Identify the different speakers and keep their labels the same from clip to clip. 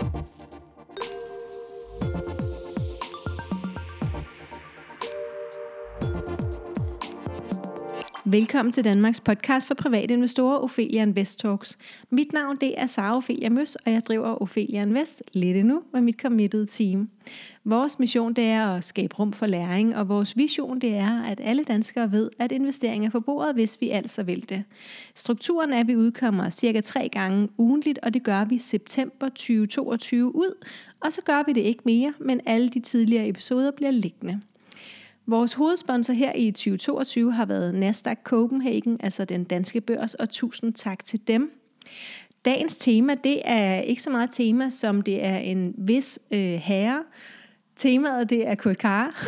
Speaker 1: Thank you. Velkommen til Danmarks podcast for private investorer, Ophelia Invest Talks. Mit navn det er Sara Ophelia Møs, og jeg driver Ophelia Invest lidt endnu med mit committed team. Vores mission det er at skabe rum for læring, og vores vision det er, at alle danskere ved, at investering er på bordet, hvis vi altså vil det. Strukturen er, at vi udkommer cirka tre gange ugentligt, og det gør vi september 2022 ud, og så gør vi det ikke mere, men alle de tidligere episoder bliver liggende. Vores hovedsponsor her i 2022 har været Nasdaq Copenhagen, altså den danske børs, og tusind tak til dem. Dagens tema, det er ikke så meget tema, som det er en vis øh, herre. Temaet, det er Kurt Kar.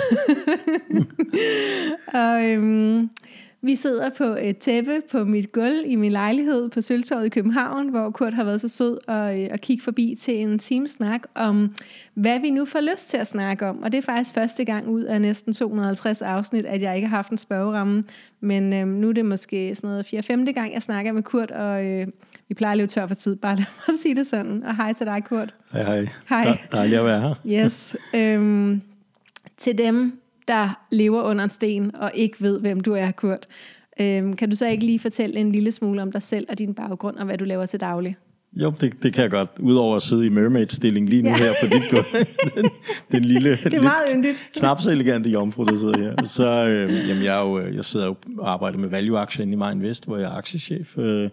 Speaker 1: og øhm, vi sidder på et tæppe på mit gulv i min lejlighed på Sølvtorvet i København, hvor Kurt har været så sød at, øh, at kigge forbi til en timesnak om, hvad vi nu får lyst til at snakke om. Og det er faktisk første gang ud af næsten 250 afsnit, at jeg ikke har haft en spørgeramme. Men øhm, nu er det måske sådan noget 4-5. gang, jeg snakker med Kurt, og øh, vi plejer at leve tør for tid, bare lad mig sige det sådan. Og hej til dig, Kurt.
Speaker 2: Hej, hej.
Speaker 1: Hej.
Speaker 2: Dejligt at være her.
Speaker 1: Yes. Øhm, til dem, der lever under en sten og ikke ved, hvem du er, Kurt. Øhm, kan du så ikke lige fortælle en lille smule om dig selv og din baggrund, og hvad du laver til daglig?
Speaker 2: Jo, det, det kan jeg godt. Udover at sidde i mermaid-stilling lige nu ja. her på dit gulv. den, den lille,
Speaker 1: det er meget yndigt.
Speaker 2: knap så elegante jomfru, der sidder her. Så øh, jamen, jeg, er jo, jeg sidder jo og arbejder med value-aktier inde i Mind Invest, hvor jeg er aktiechef. Øh,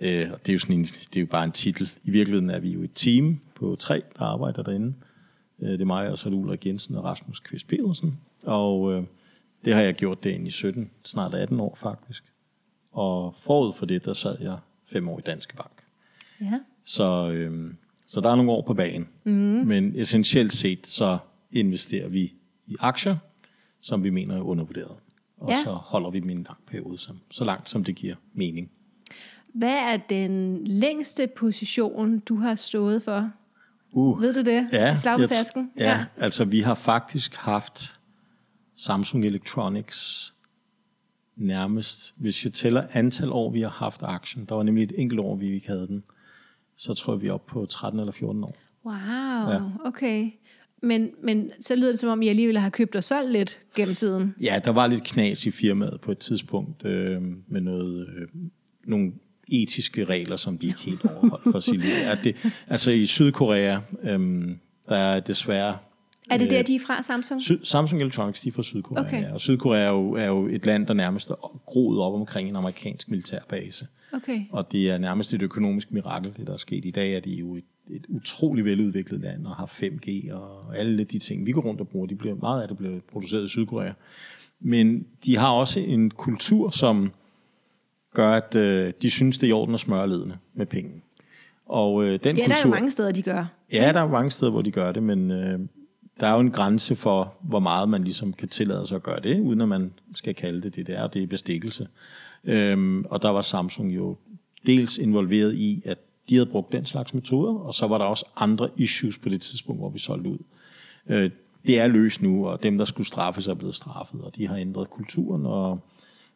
Speaker 2: øh, det, er jo sådan en, det er jo bare en titel. I virkeligheden er vi jo et team på tre, der arbejder derinde. Øh, det er mig, og så er det Ulrik Jensen og Rasmus Kvist Pedersen. Og øh, det har jeg gjort det i 17, snart 18 år faktisk. Og forud for det, der sad jeg fem år i Danske Bank.
Speaker 1: Ja.
Speaker 2: Så, øh, så der er nogle år på banen. Mm. Men essentielt set, så investerer vi i aktier, som vi mener er undervurderet. Og
Speaker 1: Ja.
Speaker 2: så holder vi dem i en lang periode, som, så langt som det giver mening.
Speaker 1: Hvad er den længste position, du har stået for?
Speaker 2: Uh,
Speaker 1: Ved du det?
Speaker 2: Ja,
Speaker 1: Slag på tasken?
Speaker 2: Ja, ja, altså vi har faktisk haft Samsung Electronics nærmest, hvis jeg tæller antal år, vi har haft aktien, der var nemlig et enkelt år, vi ikke havde den, så tror jeg, vi er oppe på 13 eller 14 år.
Speaker 1: Wow,
Speaker 2: Ja.
Speaker 1: okay. Men, men så lyder det som om, I alligevel har købt og solgt lidt gennem tiden.
Speaker 2: Ja, der var lidt knas i firmaet på et tidspunkt øh, med noget, øh, nogle etiske regler, som de ikke helt overholdt for det. At det. Altså i Sydkorea, øh, der er desværre
Speaker 1: Er det
Speaker 2: Øh,
Speaker 1: der, de er fra, Samsung?
Speaker 2: Syd, Samsung Electronics, de er fra Sydkorea,
Speaker 1: Okay.
Speaker 2: ja. og Sydkorea er jo, er jo et land, der nærmest er groet op omkring en amerikansk militærbase.
Speaker 1: Okay.
Speaker 2: Og det er nærmest et økonomisk mirakel, det der er sket. I dag er de jo et, et utroligt veludviklet land, og har 5G og alle de ting, vi går rundt og bruger. De bliver, meget af det bliver produceret i Sydkorea. Men de har også en kultur, som gør, at øh, de synes, det er i orden at smøre ledene med penge. Og øh, den
Speaker 1: er
Speaker 2: kultur,
Speaker 1: der jo mange steder, de gør.
Speaker 2: Ja, der er mange steder, hvor de gør det, men øh, der er jo en grænse for, hvor meget man ligesom kan tillade sig at gøre det, uden at man skal kalde det det der, det er bestikkelse. Øhm, og der var Samsung jo dels involveret i, at de havde brugt den slags metoder, og så var der også andre issues på det tidspunkt, hvor vi solgte ud. Øh, det er løst nu, og dem, der skulle straffes, er blevet straffet, og de har ændret kulturen, og,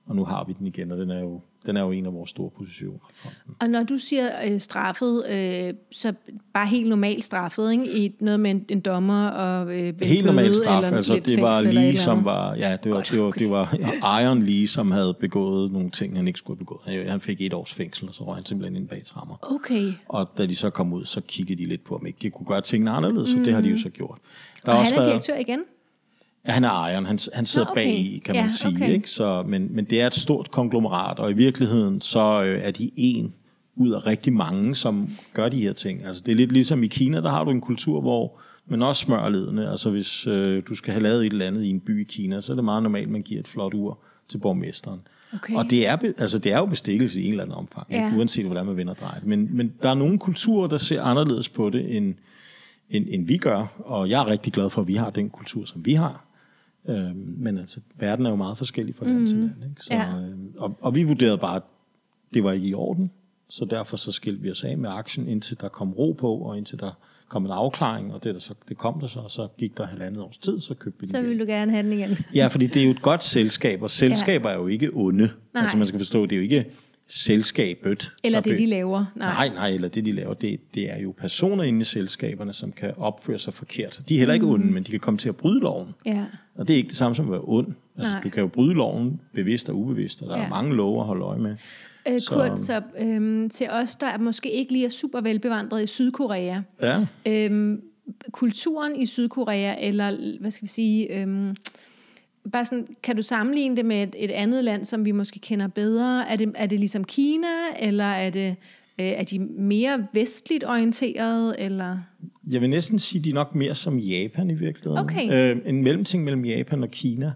Speaker 2: og nu har vi den igen, og den er jo, den er jo en af vores store positioner.
Speaker 1: Og når du siger øh, straffet, øh, så bare helt normalt straffet, ikke? I noget med en, en dommer og øh,
Speaker 2: Helt normal
Speaker 1: bøde
Speaker 2: straf,
Speaker 1: eller
Speaker 2: altså det var lige som var, ja, det var, det var, det var Iron Lee, som havde begået nogle ting, han ikke skulle have begået. Han- fik et års fængsel, og så røg han simpelthen ind bag trammer.
Speaker 1: Okay.
Speaker 2: Og da de så kom ud, så kiggede de lidt på, om ikke de kunne gøre tingene anderledes, og det har de jo så gjort. Der
Speaker 1: Og
Speaker 2: har
Speaker 1: han er
Speaker 2: været-
Speaker 1: direktør igen?
Speaker 2: Ja, han er Iron. Han, han sidder
Speaker 1: Nå, okay.
Speaker 2: bag i, kan man
Speaker 1: Ja,
Speaker 2: sige.
Speaker 1: okay.
Speaker 2: Ikke? Så, men, men det er et stort konglomerat, og i virkeligheden så øh, er de en ud af rigtig mange, som gør de her ting. Altså, det er lidt ligesom i Kina, der har du en kultur, hvor man også smører ledene. Altså hvis øh, du skal have lavet et eller andet i en by i Kina, så er det meget normalt, at man giver et flot ur til borgmesteren.
Speaker 1: Okay.
Speaker 2: Og det er, altså, det er jo bestikkelse i en eller anden omfang,
Speaker 1: Ja.
Speaker 2: ikke? uanset hvordan man vender det. Men, men der er nogle kulturer, der ser anderledes på det, end, end, end vi gør. Og jeg er rigtig glad for, at vi har den kultur, som vi har. Øhm, men altså, verden er jo meget forskellig fra land mm. til land. Ikke? Så,
Speaker 1: Ja.
Speaker 2: øhm, og, og vi vurderede bare, at det var ikke i orden. Så derfor så skilte vi os af med aktien, indtil der kom ro på, og indtil der kom en afklaring, og det, der så, det kom der så, og så gik der halvandet års tid, så købte vi den
Speaker 1: Så
Speaker 2: igen.
Speaker 1: vil du gerne have den igen.
Speaker 2: Ja, fordi det er jo et godt selskab, og selskaber ja. er jo ikke onde.
Speaker 1: Nej.
Speaker 2: Altså man skal forstå, det er jo ikke selskabet.
Speaker 1: Eller det, de laver.
Speaker 2: Nej, nej, eller det de laver, det, det er jo personer inde i selskaberne, som kan opføre sig forkert. De er heller ikke onde, men de kan komme til at bryde loven.
Speaker 1: Ja.
Speaker 2: Og det er ikke det samme som at være ond. Altså,
Speaker 1: Nej.
Speaker 2: du kan jo bryde loven bevidst og ubevidst, og der ja.
Speaker 1: Ja.
Speaker 2: er mange love at holde øje med.
Speaker 1: Øh,
Speaker 2: Så-
Speaker 1: Kurt, så øhm, til os, der er måske ikke lige er super velbevandret i Sydkorea,
Speaker 2: Ja,
Speaker 1: øhm, kulturen i Sydkorea, eller hvad skal vi sige, øhm, bare sådan, kan du sammenligne det med et, et andet land, som vi måske kender bedre? Er det, er det ligesom Kina, eller er det øh, er de mere vestligt orienteret, eller?
Speaker 2: jeg vil næsten sige, de er nok mere som Japan i virkeligheden.
Speaker 1: Okay.
Speaker 2: Øh, en mellemting mellem Japan og Kina.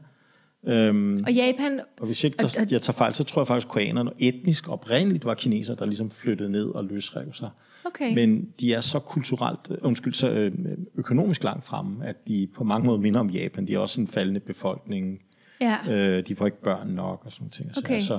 Speaker 2: Øhm,
Speaker 1: Og Japan,
Speaker 2: og hvis jeg jeg tager fejl, så tror jeg faktisk, at koreanerne etnisk oprindeligt var kinesere, der ligesom flyttede ned og løsrev sig.
Speaker 1: Okay,
Speaker 2: Men de er så kulturelt, øh, undskyld, så øh, økonomisk langt fremme, at de på mange måder minder om Japan. De er også en faldende befolkning.
Speaker 1: ja.
Speaker 2: Øh, de får ikke børn nok og sådan ting.
Speaker 1: Okay.
Speaker 2: Så,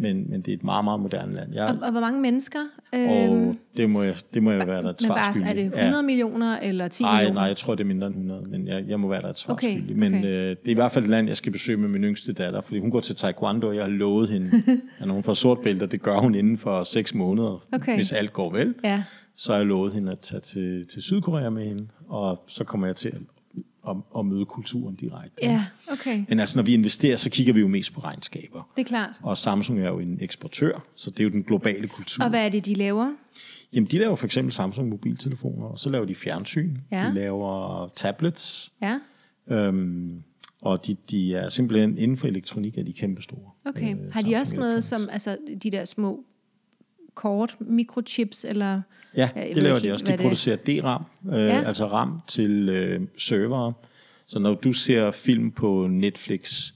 Speaker 2: men, men det er et meget, meget moderne land. Jeg,
Speaker 1: Og, og hvor mange mennesker?
Speaker 2: og det må jeg, det må jeg være der et svar
Speaker 1: bare, er
Speaker 2: skyldig.
Speaker 1: det 100 millioner eller 10
Speaker 2: Nej,
Speaker 1: millioner?
Speaker 2: nej, jeg tror, det er mindre end 100, men jeg, jeg må være der et svar
Speaker 1: Okay,
Speaker 2: skyldig. Men
Speaker 1: okay.
Speaker 2: øh, det er i hvert fald et land, jeg skal besøge med min yngste datter, fordi hun går til taekwondo, og jeg har lovet hende, at når hun får sort bælte, det gør hun inden for 6 måneder,
Speaker 1: Okay.
Speaker 2: hvis alt går vel,
Speaker 1: Ja,
Speaker 2: så har jeg lovet hende at tage til, til Sydkorea med hende, og så kommer jeg til at, at, møde kulturen direkte.
Speaker 1: ja, okay.
Speaker 2: Men altså, når vi investerer, så kigger vi jo mest på regnskaber.
Speaker 1: Det er klart.
Speaker 2: Og Samsung er jo en eksportør, så det er jo den globale kultur.
Speaker 1: Og hvad er det, de laver?
Speaker 2: Jamen, de laver for eksempel Samsung mobiltelefoner, og så laver de fjernsyn,
Speaker 1: Ja.
Speaker 2: de laver tablets,
Speaker 1: Ja,
Speaker 2: øhm, og de, de er simpelthen inden for elektronik er de kæmpe store.
Speaker 1: okay.
Speaker 2: Øh,
Speaker 1: Har de
Speaker 2: Samsung
Speaker 1: også noget som, altså de der små kort, mikrochips, eller...
Speaker 2: Ja, det laver
Speaker 1: ikke
Speaker 2: de også. De
Speaker 1: det-
Speaker 2: producerer D-RAM, øh,
Speaker 1: Ja.
Speaker 2: altså RAM til øh, servere. Så når du ser film på Netflix,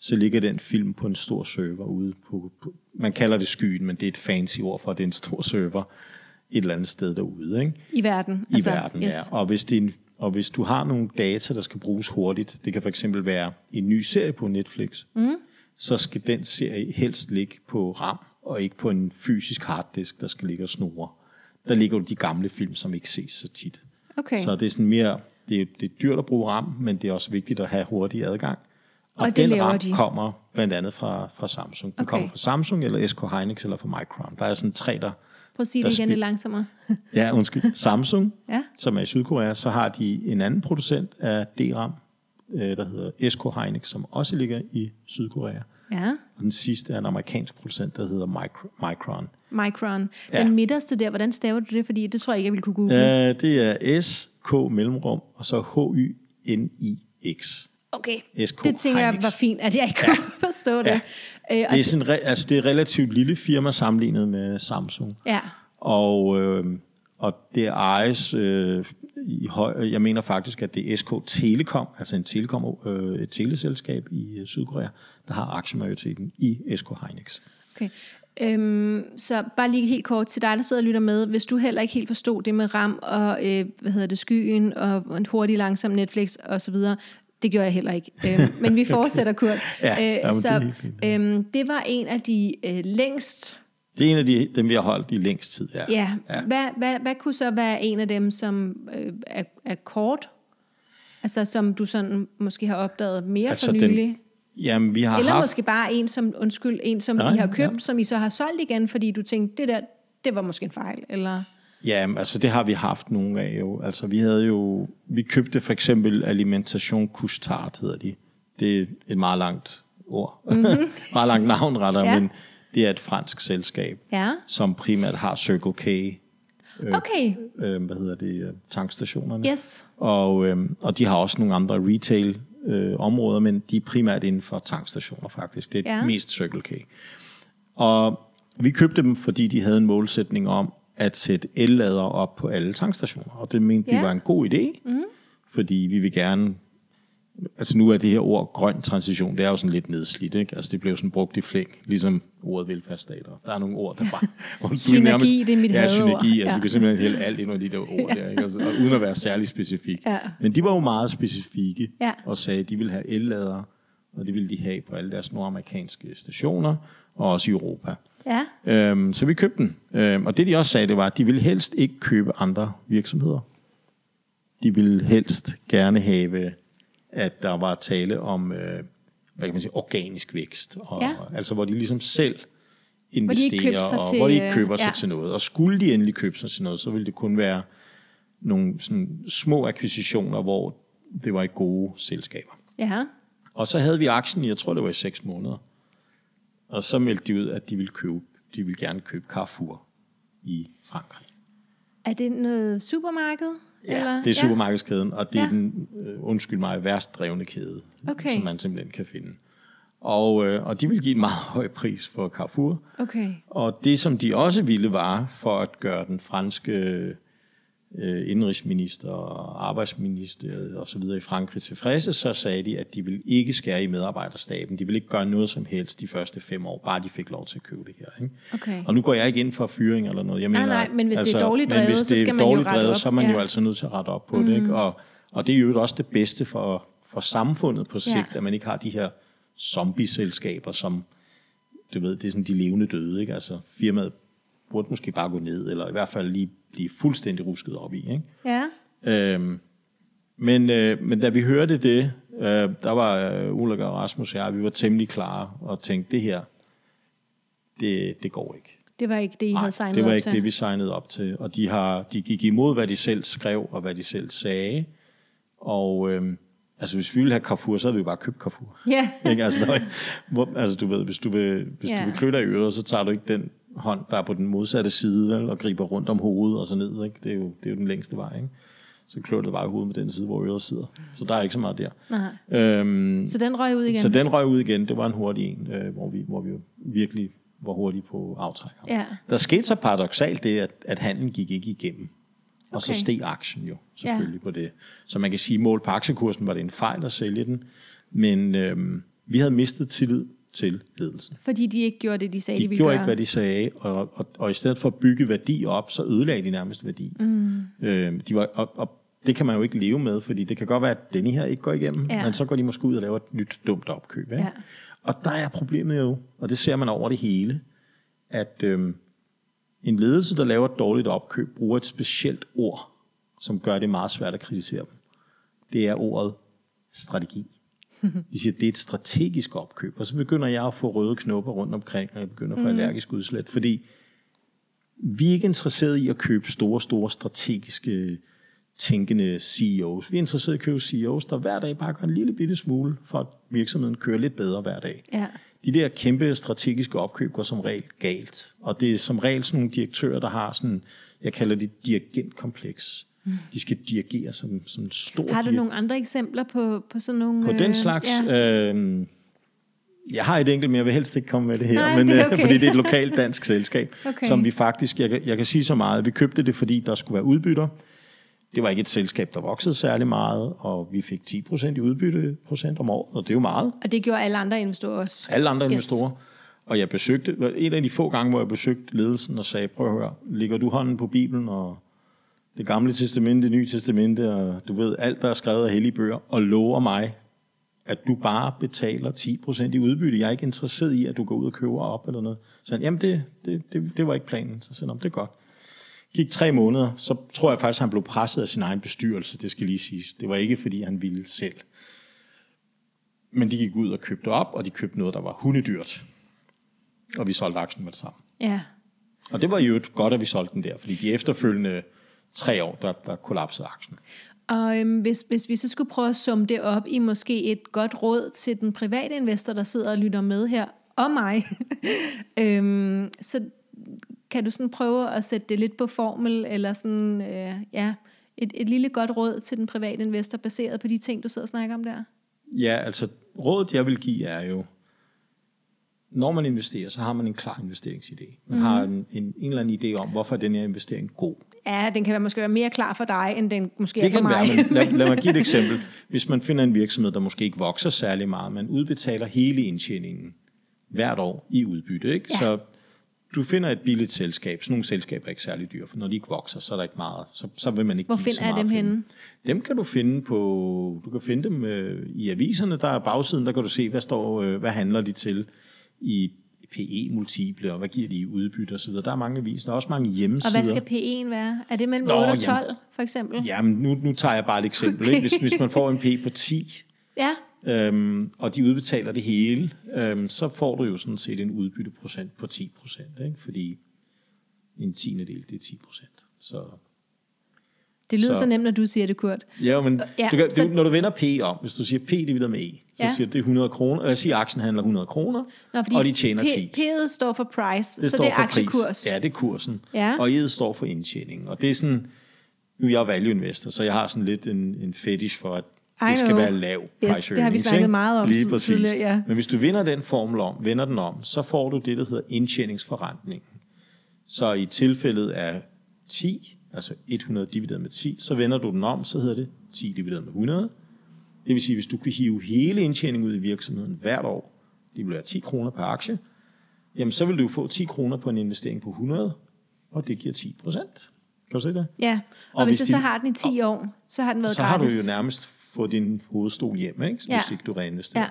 Speaker 2: så ligger den film på en stor server ude på, på man kalder det skyen, men det er et fancy ord for, at det er en stor server et eller andet sted derude, ikke?
Speaker 1: I verden.
Speaker 2: i altså, verden,
Speaker 1: yes.
Speaker 2: ja. Og hvis, det en, og hvis du har nogle data, der skal bruges hurtigt, det kan for eksempel være en ny serie på Netflix, mm. så skal den serie helst ligge på RAM, og ikke på en fysisk harddisk, der skal ligge og snurre. Der ligger jo de gamle film, som ikke ses så tit.
Speaker 1: Okay.
Speaker 2: Så det er sådan mere, det er, det er dyrt at bruge RAM, men det er også vigtigt at have hurtig adgang. Og,
Speaker 1: Og
Speaker 2: den RAM
Speaker 1: de.
Speaker 2: kommer blandt andet fra, fra Samsung. Den
Speaker 1: Okay.
Speaker 2: kommer fra Samsung, eller SK Hynix, eller fra Micron. Der er sådan tre, der...
Speaker 1: Prøv at sige det igen lidt langsommere.
Speaker 2: Ja, undskyld. Samsung,
Speaker 1: Ja.
Speaker 2: som er i Sydkorea, så har de en anden producent af DRAM, øh, der hedder SK Hynix, som også ligger i Sydkorea.
Speaker 1: Ja,
Speaker 2: Og den sidste er en amerikansk producent, der hedder Micro- Micron.
Speaker 1: Micron.
Speaker 2: Ja.
Speaker 1: Den midterste der, hvordan staver du det? Fordi det tror jeg ikke, jeg ville kunne google.
Speaker 2: Uh, det er SK mellemrum, og så H-Y-N-I-X.
Speaker 1: Okay,
Speaker 2: SK
Speaker 1: det tænker jeg
Speaker 2: Hynix.
Speaker 1: var fint, at jeg ikke kunne forstå det.
Speaker 2: Ja.
Speaker 1: Øh,
Speaker 2: Det er, sådan, re- altså, det er et relativt lille firma sammenlignet med Samsung.
Speaker 1: ja,
Speaker 2: Og, øh, og det ejes øh, i høj, jeg mener faktisk, at det er SK Telekom, altså en telekom, øh, et teleselskab i øh, Sydkorea, der har aktiemajoriteten i SK Hynix.
Speaker 1: okay. Øhm, så bare lige helt kort til dig, der sidder og lytter med. Hvis du heller ikke helt forstod det med RAM og øh, hvad hedder det, skyen og en hurtig langsom Netflix og så videre, det gjorde jeg heller ikke. Øhm, men vi fortsætter, Kurt.
Speaker 2: Ja, det er
Speaker 1: så
Speaker 2: fint.
Speaker 1: øhm, det var en af de øh, længst
Speaker 2: Det er en af de, dem, vi har holdt i længst tid. Ja.
Speaker 1: Ja, ja. Hvad, hvad, hvad kunne så være en af dem, som øh, er, er kort? Altså som du sådan måske har opdaget mere
Speaker 2: Altså,
Speaker 1: for
Speaker 2: den-
Speaker 1: nylig?
Speaker 2: Jamen, vi har
Speaker 1: Eller
Speaker 2: haft...
Speaker 1: måske bare en, som, undskyld, en, som
Speaker 2: Nej,
Speaker 1: I har købt,
Speaker 2: ja.
Speaker 1: som I så har solgt igen, fordi du tænkte, det der, det var måske en fejl, eller...
Speaker 2: Ja, altså det har vi haft nogle af jo. Altså vi havde jo, vi købte for eksempel Alimentation Couche-Tard, hedder de. Det er et meget langt ord. Mm-hmm. meget langt navn, retter,
Speaker 1: Ja.
Speaker 2: men det er et fransk selskab,
Speaker 1: Ja,
Speaker 2: som primært har Circle K,
Speaker 1: okay,
Speaker 2: øh, hvad hedder det, øh, tankstationerne.
Speaker 1: yes.
Speaker 2: Og, øh, og de har også nogle andre retail øh, områder, men de er primært inden for tankstationer faktisk. Det er
Speaker 1: ja.
Speaker 2: mest Circle K. Og vi købte dem, fordi de havde en målsætning om at sætte ellader op på alle tankstationer. Og det mente
Speaker 1: Ja.
Speaker 2: vi var en god idé, mm. fordi vi vil gerne... Altså nu er det her ord grøn transition, det er jo sådan lidt nedslidt, ikke? Altså det blev sådan brugt i flæng, ligesom ordet velfærdsstater. Der er nogle ord, der bare... du
Speaker 1: Synergi, det er mit
Speaker 2: Ja, synergi, altså
Speaker 1: Ja.
Speaker 2: du kan simpelthen hælde alt ind under de der ord der, ikke? Altså, og uden at være særlig specifik.
Speaker 1: Ja.
Speaker 2: Men de var jo meget specifikke
Speaker 1: Ja.
Speaker 2: og sagde, at de ville have elladere, og det ville de have på alle deres nordamerikanske stationer, og også i Europa.
Speaker 1: Ja,
Speaker 2: Øhm, så vi købte den. Øhm, og det de også sagde, det var, at de ville helst ikke købe andre virksomheder. De ville helst gerne have, at der var tale om, øh, hvad kan man sige, organisk vækst. Og,
Speaker 1: Ja.
Speaker 2: Altså hvor de ligesom selv investere,
Speaker 1: købte sig
Speaker 2: og
Speaker 1: til,
Speaker 2: hvor de ikke
Speaker 1: øh,
Speaker 2: køber sig
Speaker 1: ja.
Speaker 2: til noget. Og skulle de endelig købe sig til noget, så ville det kun være nogle sådan små akquisitioner, hvor det var i gode selskaber.
Speaker 1: Ja.
Speaker 2: Og så havde vi aktien i, jeg tror det var i seks måneder. Og så meldte de ud, at de ville, købe, de ville gerne købe Carrefour i Frankrig.
Speaker 1: Er det noget supermarked?
Speaker 2: Ja,
Speaker 1: eller?
Speaker 2: det er supermarkedskæden, og det er
Speaker 1: Ja.
Speaker 2: den, øh, undskyld mig, værst drevne kæde,
Speaker 1: Okay.
Speaker 2: som man simpelthen kan finde. Og, øh, og de vil give en meget høj pris for Carrefour.
Speaker 1: Okay.
Speaker 2: Og det, som de også ville, var for at gøre den franske øh, indrigsminister og arbejdsministeriet og så videre i Frankrig tilfredse, så sagde de, at de ville ikke skære i medarbejderstaben. De ville ikke gøre noget som helst de første fem år, bare de fik lov til at købe det her. Ikke?
Speaker 1: Okay.
Speaker 2: Og nu går jeg ikke ind for fyring eller noget. Jeg
Speaker 1: Nej,
Speaker 2: mener,
Speaker 1: nej, men hvis det er
Speaker 2: altså,
Speaker 1: dårligt
Speaker 2: men hvis
Speaker 1: drevet,
Speaker 2: det
Speaker 1: så
Speaker 2: er
Speaker 1: skal man jo
Speaker 2: dårligt
Speaker 1: rette
Speaker 2: drevet,
Speaker 1: op.
Speaker 2: så er man
Speaker 1: Ja.
Speaker 2: jo altså nødt til at rette op på mm. det. Ikke? Og, og det er jo også det bedste for, for samfundet på sigt,
Speaker 1: Ja.
Speaker 2: at man ikke har de her zombie-selskaber, som du ved, det er sådan de levende døde. Ikke? Altså firmaet burde måske bare gå ned, eller i hvert fald lige blive fuldstændig rusket op i. Ikke?
Speaker 1: Ja.
Speaker 2: Øhm, men, øh, men da vi hørte det, øh, der var øh, Ulrik og Rasmus og jeg, vi var temmelig klare og tænkte, det her, det, det går ikke.
Speaker 1: Det var ikke det, I
Speaker 2: Nej,
Speaker 1: havde signet
Speaker 2: det var
Speaker 1: op
Speaker 2: ikke
Speaker 1: til.
Speaker 2: det, vi signede op til. Og de, har, de gik imod, hvad de selv skrev, og hvad de selv sagde. Og øhm, altså, hvis vi ville have Carrefour, så havde vi jo bare købt Carrefour.
Speaker 1: Ja.
Speaker 2: ikke? Altså, der, var hvor, altså, du ved, hvis du vil, hvis
Speaker 1: Ja.
Speaker 2: du vil klø dig i øret, så tager du ikke den hånd, der er på den modsatte side, vel, og griber rundt om hovedet og så ned. Ikke? Det, er jo, det er jo den længste vej. Ikke? Så klør du bare i hovedet med den side, hvor øret sidder. Så der er ikke så meget der.
Speaker 1: Nej.
Speaker 2: Øhm,
Speaker 1: Så den røg ud igen?
Speaker 2: så den røg ud igen. Det var en hurtig en, øh, hvor, vi, hvor vi virkelig var hurtige på aftrækkeren.
Speaker 1: Ja.
Speaker 2: Der skete så paradoxalt det, at, at handlen gik ikke igennem. Og så
Speaker 1: Okay.
Speaker 2: steg aktien jo selvfølgelig ja. på det. Så man kan sige, mål på aktiekursen var det en fejl at sælge den. Men øhm, vi havde mistet tillid til ledelsen.
Speaker 1: Fordi de ikke gjorde det, de sagde, de,
Speaker 2: De
Speaker 1: ville
Speaker 2: gjorde
Speaker 1: gøre.
Speaker 2: ikke, hvad de sagde, og, og, og i stedet for at bygge værdi op, så ødelagde de nærmest værdi. Mm. Øhm, de var, og, og det kan man jo ikke leve med, fordi det kan godt være, at denne her ikke går igennem,
Speaker 1: Ja.
Speaker 2: men så går de måske ud og laver et nyt dumt opkøb. Ikke?
Speaker 1: Ja.
Speaker 2: Og der er problemet jo, og det ser man over det hele, at øhm, en ledelse, der laver et dårligt opkøb, bruger et specielt ord, som gør det meget svært at kritisere dem. Det er ordet strategi. De siger, det er et strategisk opkøb. Og så begynder jeg at få røde knopper rundt omkring, og jeg begynder at få allergisk udslæt, fordi vi er ikke interesseret i at købe store, store strategiske tænkende CEOs. Vi er interesseret i at købe CEOs, der hver dag bare gør en lille bitte smule, for at virksomheden kører lidt bedre hver dag.
Speaker 1: Ja.
Speaker 2: De der kæmpe strategiske opkøb går som regel galt. Og det er som regel sådan nogle direktører, der har sådan, jeg kalder det dirigentkompleks. De skal dirigere som, som en stor
Speaker 1: Har du nogle andre eksempler på, på sådan nogle...
Speaker 2: På den slags...
Speaker 1: Ja.
Speaker 2: Øh, jeg har et enkelt, men jeg vil helst ikke komme med det her,
Speaker 1: Nej,
Speaker 2: men,
Speaker 1: det er
Speaker 2: øh,
Speaker 1: okay.
Speaker 2: fordi det er et lokalt dansk selskab,
Speaker 1: Okay.
Speaker 2: som vi faktisk, jeg, kan- jeg kan sige så meget, vi købte det, fordi der skulle være udbytter. Det var ikke et selskab, der voksede særlig meget, og vi fik 10% i udbytte procent om året, og det er jo meget.
Speaker 1: Og det gjorde alle andre investorer også.
Speaker 2: Alle andre
Speaker 1: Yes.
Speaker 2: investorer. Og jeg besøgte, en af de få gange, hvor jeg besøgte ledelsen og sagde, prøv at høre, ligger du hånden på Bibelen og det gamle testamente, det nye testamente, og du ved, alt, der er skrevet af hellige bøger, og lover mig, at du bare betaler 10% i udbytte. Jeg er ikke interesseret i, at du går ud og køber op eller noget. Så han, jamen det, det, det, det var ikke planen. Så sagde han, "Nå, det er godt. Gik tre måneder, så tror jeg faktisk, at han blev presset af sin egen bestyrelse, det skal lige siges. Det var ikke, fordi han ville selv. Men de gik ud og købte op, og de købte noget, der var hundedyrt. Og vi solgte aktien med det samme.
Speaker 1: Ja.
Speaker 2: Og det var jo et godt, at vi solgte den der, fordi de efterfølgende tre år, der, der kollapsede aktien.
Speaker 1: Og øhm, hvis, hvis vi så skulle prøve at summe det op i måske et godt råd til den private investor, der sidder og lytter med her, og mig, øhm, så kan du sådan prøve at sætte det lidt på formel, eller sådan, øh, ja, et, et lille godt råd til den private investor, baseret på de ting, du sidder og snakker om der?
Speaker 2: Ja, altså rådet, jeg vil give, er jo, når man investerer, så har man en klar investeringsidé. Man mm. har en, en, en eller anden idé om, hvorfor er den her investering god.
Speaker 1: Ja, den kan være, måske være mere klar for dig, end den måske
Speaker 2: Det
Speaker 1: er for
Speaker 2: kan
Speaker 1: mig.
Speaker 2: være, men lad, lad mig give et eksempel. Hvis man finder en virksomhed, der måske ikke vokser særlig meget, man udbetaler hele indtjeningen hvert år i udbytte. Ikke?
Speaker 1: Ja.
Speaker 2: Så du finder et billigt selskab. Sådan nogle selskaber er ikke særlig dyre, for når de ikke vokser, så er der ikke meget. Så, så vil man ikke
Speaker 1: Hvor finder jeg dem henne?
Speaker 2: Dem kan du finde på, du kan finde dem øh, i aviserne, der er bagsiden, der kan du se, hvad står, øh, hvad handler de til i PE-multiple, og hvad giver de i udbytte osv. Der er mange aviser, der er også mange
Speaker 1: Og
Speaker 2: hjemmesider.
Speaker 1: hvad skal P1 være? Er det mellem
Speaker 2: Nå,
Speaker 1: 8 og
Speaker 2: jamen.
Speaker 1: 12, for eksempel?
Speaker 2: Jamen, nu, nu tager jeg bare et eksempel.
Speaker 1: Okay.
Speaker 2: Ikke? Hvis, hvis man får en P på 10,
Speaker 1: Ja,
Speaker 2: øhm, og de udbetaler det hele, øhm, så får du jo sådan set en udbytteprocent på 10 procent, ikke? fordi en tiende del, det er 10 procent. Så
Speaker 1: Det lyder så,
Speaker 2: Så-
Speaker 1: nemt, når du siger det, Kurt.
Speaker 2: Ja, men
Speaker 1: Ja,
Speaker 2: du kan,
Speaker 1: så-
Speaker 2: du, når du vender P om, hvis du siger P divideret med E, så
Speaker 1: Ja.
Speaker 2: siger det er 100 kroner, eller siger aktien handler 100 kroner,
Speaker 1: Nå,
Speaker 2: og de tjener
Speaker 1: P-
Speaker 2: 10.
Speaker 1: P'et står for price,
Speaker 2: Det
Speaker 1: så det er aktiekurs.
Speaker 2: Pris. Ja, det er kursen.
Speaker 1: Ja.
Speaker 2: Og E'et står for indtjening. Og det er sådan, nu er jeg value investor, så jeg har sådan lidt en, en fetish for, at
Speaker 1: I
Speaker 2: det skal
Speaker 1: know.
Speaker 2: være lav price
Speaker 1: det har vi snakket
Speaker 2: ikke?
Speaker 1: meget om
Speaker 2: Lige præcis.
Speaker 1: ja.
Speaker 2: Men hvis du vinder den formel om, vender den om, så får du det, der hedder indtjeningsforrentning. Så i tilfældet af 10, altså 100 divideret med 10, så vender du den om, så hedder det 10 divideret med 100. Det vil sige, hvis du kan hive hele indtjeningen ud i virksomheden hvert år, det vil være 10 kroner per aktie, jamen så vil du få 10 kroner på en investering på 100, og det giver 10 procent. Kan du se det?
Speaker 1: Ja, og, og hvis,
Speaker 2: hvis
Speaker 1: jeg så har den i 10 år, så har den været
Speaker 2: så har du
Speaker 1: gratis.
Speaker 2: jo nærmest fået din hovedstol hjem, ikke?
Speaker 1: Ja.
Speaker 2: hvis ikke du reinvesterer.
Speaker 1: Ja.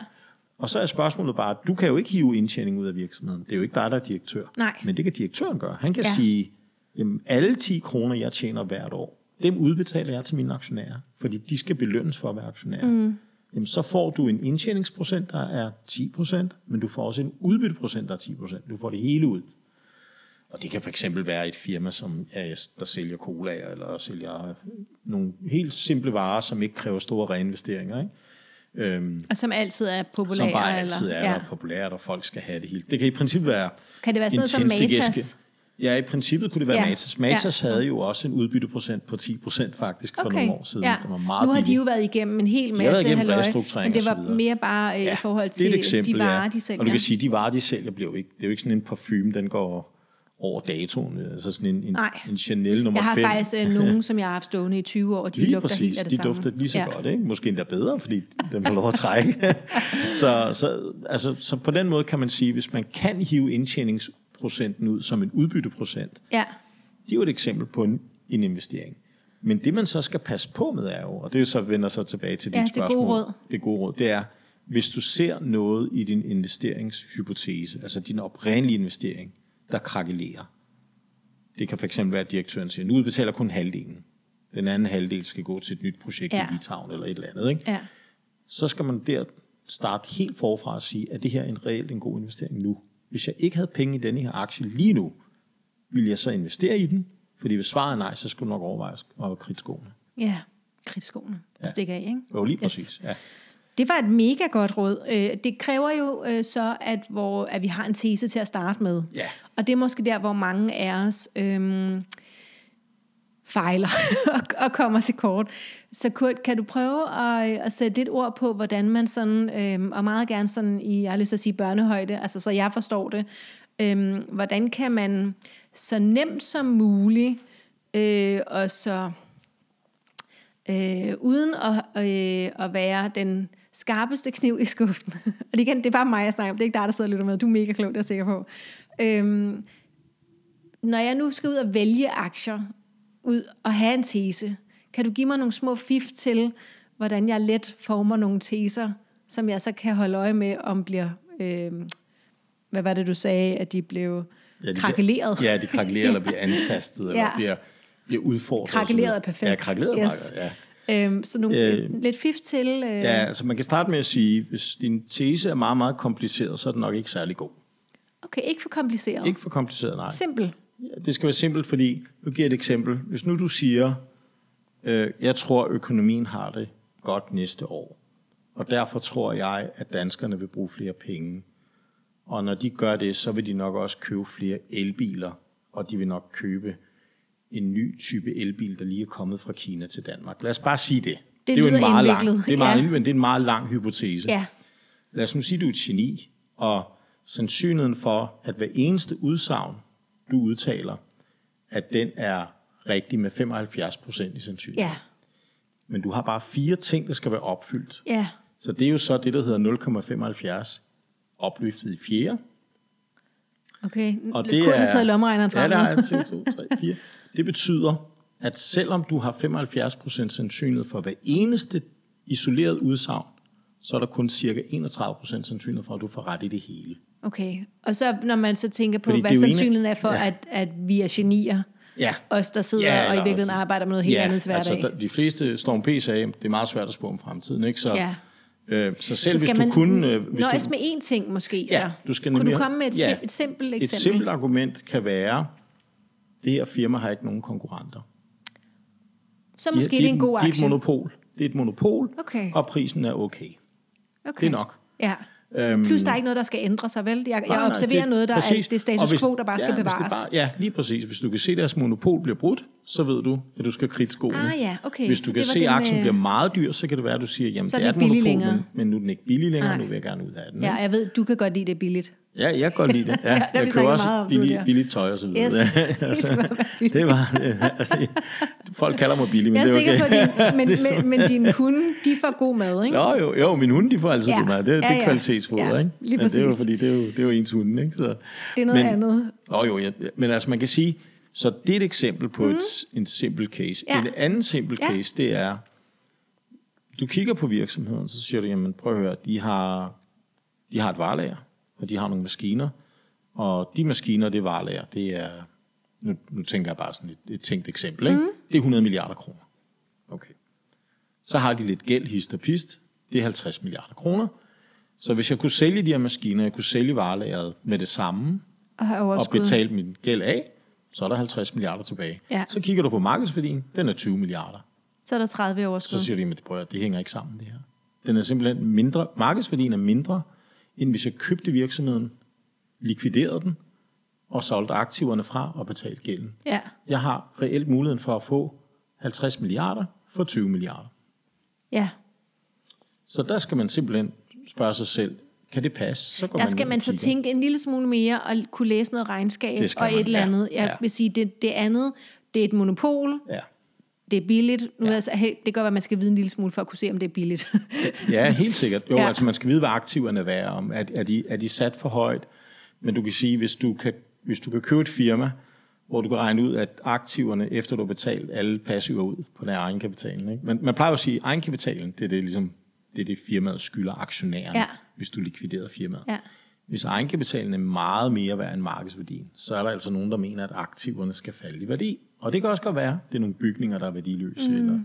Speaker 2: Og så er spørgsmålet bare, du kan jo ikke hive indtjening ud af virksomheden. Det er jo ikke dig, der er direktør.
Speaker 1: Nej.
Speaker 2: Men det kan direktøren gøre. Han kan
Speaker 1: ja.
Speaker 2: sige, jamen alle 10 kroner, jeg tjener hvert år, dem udbetaler jeg til mine aktionærer, fordi de skal belønnes for at være aktionærer. Mm. Jamen så får du en indtjeningsprocent, der er 10 procent, men du får også en udbytteprocent, der er 10 procent. Du får det hele ud. Og det kan for eksempel være et firma, som ja, der sælger cola, eller sælger nogle helt simple varer, som ikke kræver store reinvesteringer. Ikke? Øhm,
Speaker 1: Og som altid er populære.
Speaker 2: som bare altid
Speaker 1: eller,
Speaker 2: er der populært, og folk skal have det hele. Det kan i princippet være
Speaker 1: Kan det være sådan noget som Matas?
Speaker 2: Ja, i princippet kunne det være
Speaker 1: Ja.
Speaker 2: ja. Matas. Matas ja. havde jo også en udbytteprocent på 10 procent faktisk for nogle år siden.
Speaker 1: Ja.
Speaker 2: Det var meget
Speaker 1: nu har de jo været igennem en hel masse halløj, men det var mere bare øh, i forhold til
Speaker 2: eksempel,
Speaker 1: de varer,
Speaker 2: ja.
Speaker 1: de sælger.
Speaker 2: Og du kan sige, de varer, de sælger, bliver jo ikke, det er jo ikke sådan en parfume, den går over datoen. Altså sådan en, en,
Speaker 1: Nej.
Speaker 2: en Chanel nummer
Speaker 1: jeg har
Speaker 2: 5.
Speaker 1: faktisk øh, nogen, som jeg har haft stående i 20 år, og de
Speaker 2: Lige
Speaker 1: lugter
Speaker 2: præcis,
Speaker 1: helt af det
Speaker 2: de
Speaker 1: samme.
Speaker 2: dufter lige så
Speaker 1: ja.
Speaker 2: ja. godt, ikke? Måske endda bedre, fordi den får lov at trække. så, så, altså, så på den måde kan man sige, hvis man kan hive indtjeningsprocenten ud som en udbytteprocent,
Speaker 1: Ja,
Speaker 2: det er jo et eksempel på en, en investering. Men det man så skal passe på med er jo, og det er så vender sig tilbage til dit
Speaker 1: Ja, det gode
Speaker 2: spørgsmål.
Speaker 1: råd.
Speaker 2: Det gode råd, det er, hvis du ser noget i din investeringshypotese, altså din oprindelige investering, der krakelerer. Det kan fx være, at direktøren siger, nu udbetaler kun halvdelen. Den anden halvdel skal gå til et nyt projekt
Speaker 1: Ja.
Speaker 2: i Litauen eller et eller andet. Ikke?
Speaker 1: ja.
Speaker 2: så skal man der starte helt forfra og sige, at det her er en reelt en god investering nu. Hvis jeg ikke havde penge i denne her aktie lige nu, ville jeg så investere i den? Fordi hvis svaret er nej, så skulle du nok overveje at kridte skoene.
Speaker 1: Ja, kridtskoene ja. stikke af, ikke?
Speaker 2: Jo, lige
Speaker 1: Yes.
Speaker 2: præcis. Ja.
Speaker 1: Det var et mega godt råd. Øh, Det kræver jo øh, så, at, hvor, at vi har en tese til at starte med.
Speaker 2: Ja.
Speaker 1: Og det er måske der, hvor mange af os øhm, fejler og, og kommer til kort. Så Kurt, kan du prøve at, at sætte lidt ord på, hvordan man sådan, øhm, og meget gerne sådan i, jeg har lyst til at sige børnehøjde, altså så jeg forstår det, øhm, hvordan kan man så nemt som muligt, øh, og så øh, uden at, øh, at være den skarpeste kniv i skuffen. og igen, det er bare mig, jeg snakker om. Det er ikke dig, der sidder og lytter med. Du er mega klog, det er jeg sikker på. Øhm, når jeg nu skal ud og vælge aktier, ud og have en tese, kan du give mig nogle små fif til, hvordan jeg let former nogle teser, som jeg så kan holde øje med, om bliver, øh, hvad var det, du sagde, at de blev
Speaker 2: Ja, de
Speaker 1: krakeleret?
Speaker 2: Bliver, ja, de krakelerer, eller bliver antastet, eller
Speaker 1: Ja.
Speaker 2: bliver, bliver udfordret.
Speaker 1: Krakeleret er
Speaker 2: så
Speaker 1: perfekt.
Speaker 2: Ja, krakeleret
Speaker 1: Yes.
Speaker 2: yes. ja.
Speaker 1: Øhm, så nogle,
Speaker 2: Øh,
Speaker 1: lidt, fif til... Øh,
Speaker 2: Ja, altså man kan starte med at sige, hvis din tese er meget, meget kompliceret, så er den nok ikke særlig god.
Speaker 1: Okay, ikke for kompliceret.
Speaker 2: Ikke for kompliceret, nej.
Speaker 1: Simpel.
Speaker 2: Det skal være simpelt, fordi, nu giver jeg et eksempel. Hvis nu du siger, øh, jeg tror, økonomien har det godt næste år, og derfor tror jeg, at danskerne vil bruge flere penge. Og når de gør det, så vil de nok også købe flere elbiler, og de vil nok købe en ny type elbil, der lige er kommet fra Kina til Danmark. Lad os bare sige det.
Speaker 1: Det
Speaker 2: er jo en meget lang, det er, meget
Speaker 1: ja.
Speaker 2: indviklet, det er en meget lang hypotese.
Speaker 1: Ja.
Speaker 2: Lad os nu sige, at du er et geni, og sandsynligheden for, at hver eneste udsagn, du udtaler, at den er rigtig med 75 procent i sandsynlighed.
Speaker 1: Ja.
Speaker 2: Men du har bare fire ting, der skal være opfyldt.
Speaker 1: Ja.
Speaker 2: Så det er jo så det, der hedder 0,75 opløftet i fjerde.
Speaker 1: Okay.
Speaker 2: Og
Speaker 1: det Kun
Speaker 2: er,
Speaker 1: taget lommeregneren frem.
Speaker 2: Ja, der er 1, 2, 3, 4. Det betyder, at selvom du har 75 procent sandsynlighed for hver eneste isoleret udsagn, så er der kun cirka 31 procent sandsynlighed for, at du får ret i det hele.
Speaker 1: Okay. Og så når man så tænker på,
Speaker 2: Fordi
Speaker 1: hvad
Speaker 2: er
Speaker 1: sandsynligheden er for,
Speaker 2: Ja.
Speaker 1: at, at vi er genier,
Speaker 2: Ja,
Speaker 1: os der sidder
Speaker 2: Ja,
Speaker 1: og i
Speaker 2: eller-
Speaker 1: virkeligheden arbejder med noget helt andet til hverdag.
Speaker 2: altså der, de fleste, Storm P. sagde, det er meget svært at spå om fremtiden, ikke? Så,
Speaker 1: Ja.
Speaker 2: Øh, så selv
Speaker 1: Så
Speaker 2: hvis du
Speaker 1: man
Speaker 2: kun... Øh, hvis
Speaker 1: nøjes
Speaker 2: du,
Speaker 1: med én ting måske,
Speaker 2: Ja,
Speaker 1: så.
Speaker 2: du skal
Speaker 1: Kunne
Speaker 2: nemlig
Speaker 1: du komme med et,
Speaker 2: ja.
Speaker 1: sim- et simpelt
Speaker 2: et
Speaker 1: eksempel?
Speaker 2: simpelt argument kan være, det her firma har ikke nogen konkurrenter.
Speaker 1: så måske
Speaker 2: de,
Speaker 1: det er en god
Speaker 2: Det er et
Speaker 1: aktie.
Speaker 2: monopol. Det er et monopol,
Speaker 1: Okay.
Speaker 2: og prisen er okay.
Speaker 1: okay.
Speaker 2: Det er nok.
Speaker 1: Ja.
Speaker 2: Øhm,
Speaker 1: Plus, der er ikke noget, der skal ændre sig, vel? Jeg, jeg
Speaker 2: Nej, nej,
Speaker 1: observerer noget, der er
Speaker 2: præcis.
Speaker 1: det
Speaker 2: Og
Speaker 1: status
Speaker 2: hvis-
Speaker 1: quo, der bare skal
Speaker 2: ja, det
Speaker 1: bevares.
Speaker 2: Bare, ja, lige præcis. Hvis du kan se, at deres monopol bliver brudt, så ved du, at du skal kridte skoene.
Speaker 1: Ah, ja, okay.
Speaker 2: Hvis
Speaker 1: Så
Speaker 2: du
Speaker 1: det
Speaker 2: kan se,
Speaker 1: det
Speaker 2: at aktien
Speaker 1: med-
Speaker 2: bliver meget dyr, så kan det være, at du siger, jamen
Speaker 1: Så er
Speaker 2: det er
Speaker 1: den
Speaker 2: et monopol,
Speaker 1: længere.
Speaker 2: men, nu er den ikke billig længere,
Speaker 1: Nej.
Speaker 2: nu vil jeg gerne ud af den.
Speaker 1: Ja, jeg ved, du kan godt lide det billigt.
Speaker 2: Ja, jeg kan godt lide det. Ja,
Speaker 1: Ja, det
Speaker 2: jeg køber også
Speaker 1: om
Speaker 2: billig, billigt tøj og så videre.
Speaker 1: Yes, det være billigt.
Speaker 2: det var, altså, folk kalder mig billig, men
Speaker 1: Jeg er
Speaker 2: det er
Speaker 1: sikker
Speaker 2: okay.
Speaker 1: på, din, men,
Speaker 2: Det er så-
Speaker 1: men, men dine hunde, de får god mad, ikke?
Speaker 2: Jo, jo, jo, min hunde, de får altid
Speaker 1: Ja.
Speaker 2: ja. god mad. Det, det
Speaker 1: Ja,
Speaker 2: er
Speaker 1: ja.
Speaker 2: kvalitetsfoder,
Speaker 1: Ja,
Speaker 2: ikke?
Speaker 1: lige
Speaker 2: Men det er jo,
Speaker 1: præcis.
Speaker 2: fordi det er jo, det er jo ens hunde, ikke? Så,
Speaker 1: Det er noget
Speaker 2: men,
Speaker 1: andet.
Speaker 2: Åh, jo, ja, men altså man kan sige, så det er et eksempel på mm. et, en simpel case.
Speaker 1: Ja.
Speaker 2: En anden simpel
Speaker 1: Ja.
Speaker 2: case, det er, du kigger på virksomheden, så siger du, jamen prøv at høre, de har, de har et varelager, og de har nogle maskiner, og de maskiner, det varelager, det er, nu, nu tænker jeg bare sådan et, et tænkt eksempel, ikke? Mm. det er 100 milliarder kroner. Okay. Så har de lidt gæld, hist og pist, det er 50 milliarder kroner. Så hvis jeg kunne sælge de her maskiner, jeg kunne sælge varelageret med det samme,
Speaker 1: Og
Speaker 2: og betalt min gæld af, så er der 50 milliarder tilbage.
Speaker 1: Ja.
Speaker 2: Så kigger du på markedsværdien, den er 20 milliarder.
Speaker 1: Så er der 30 i overskud.
Speaker 2: Så siger de, at det, det hænger ikke sammen det her. Den er simpelthen mindre, markedsværdien er mindre, end hvis jeg købte virksomheden, likviderede den, og solgte aktiverne fra og betalte gælden.
Speaker 1: Ja.
Speaker 2: Jeg har reelt muligheden for at få 50 milliarder for 20 milliarder.
Speaker 1: ja.
Speaker 2: Så der skal man simpelthen spørge sig selv, kan det passe? Så går
Speaker 1: Der skal man så
Speaker 2: kigger.
Speaker 1: tænke en lille smule mere og kunne læse noget regnskab og et
Speaker 2: man,
Speaker 1: eller
Speaker 2: ja.
Speaker 1: andet. Jeg
Speaker 2: Ja.
Speaker 1: vil sige, det, det andet, det er et monopol,
Speaker 2: Ja.
Speaker 1: Det er billigt. Nu ja. altså, hey, det være, at man skal vide en lille smule for at kunne se, om det er billigt.
Speaker 2: Ja, helt sikkert. Jo,
Speaker 1: Ja.
Speaker 2: altså man skal vide, hvad aktiverne er værd. Om, er, er, de, er de sat for højt? Men du kan sige, hvis du kan, hvis du kan købe et firma, hvor du kan regne ud, at aktiverne, efter du har betalt alle passiver ud på den egenkapitalen. Ikke? Men man plejer jo at sige, at egenkapitalen, det er det, ligesom, det, er det firmaet skylder aktionærerne,
Speaker 1: Ja.
Speaker 2: hvis du likviderer firmaet.
Speaker 1: ja.
Speaker 2: Hvis egenkapitalen er meget mere værd end markedsværdien, så er der altså nogen, der mener, at aktiverne skal falde i værdi. Og det kan også godt være, det er nogle bygninger, der er værdiløse, mm. eller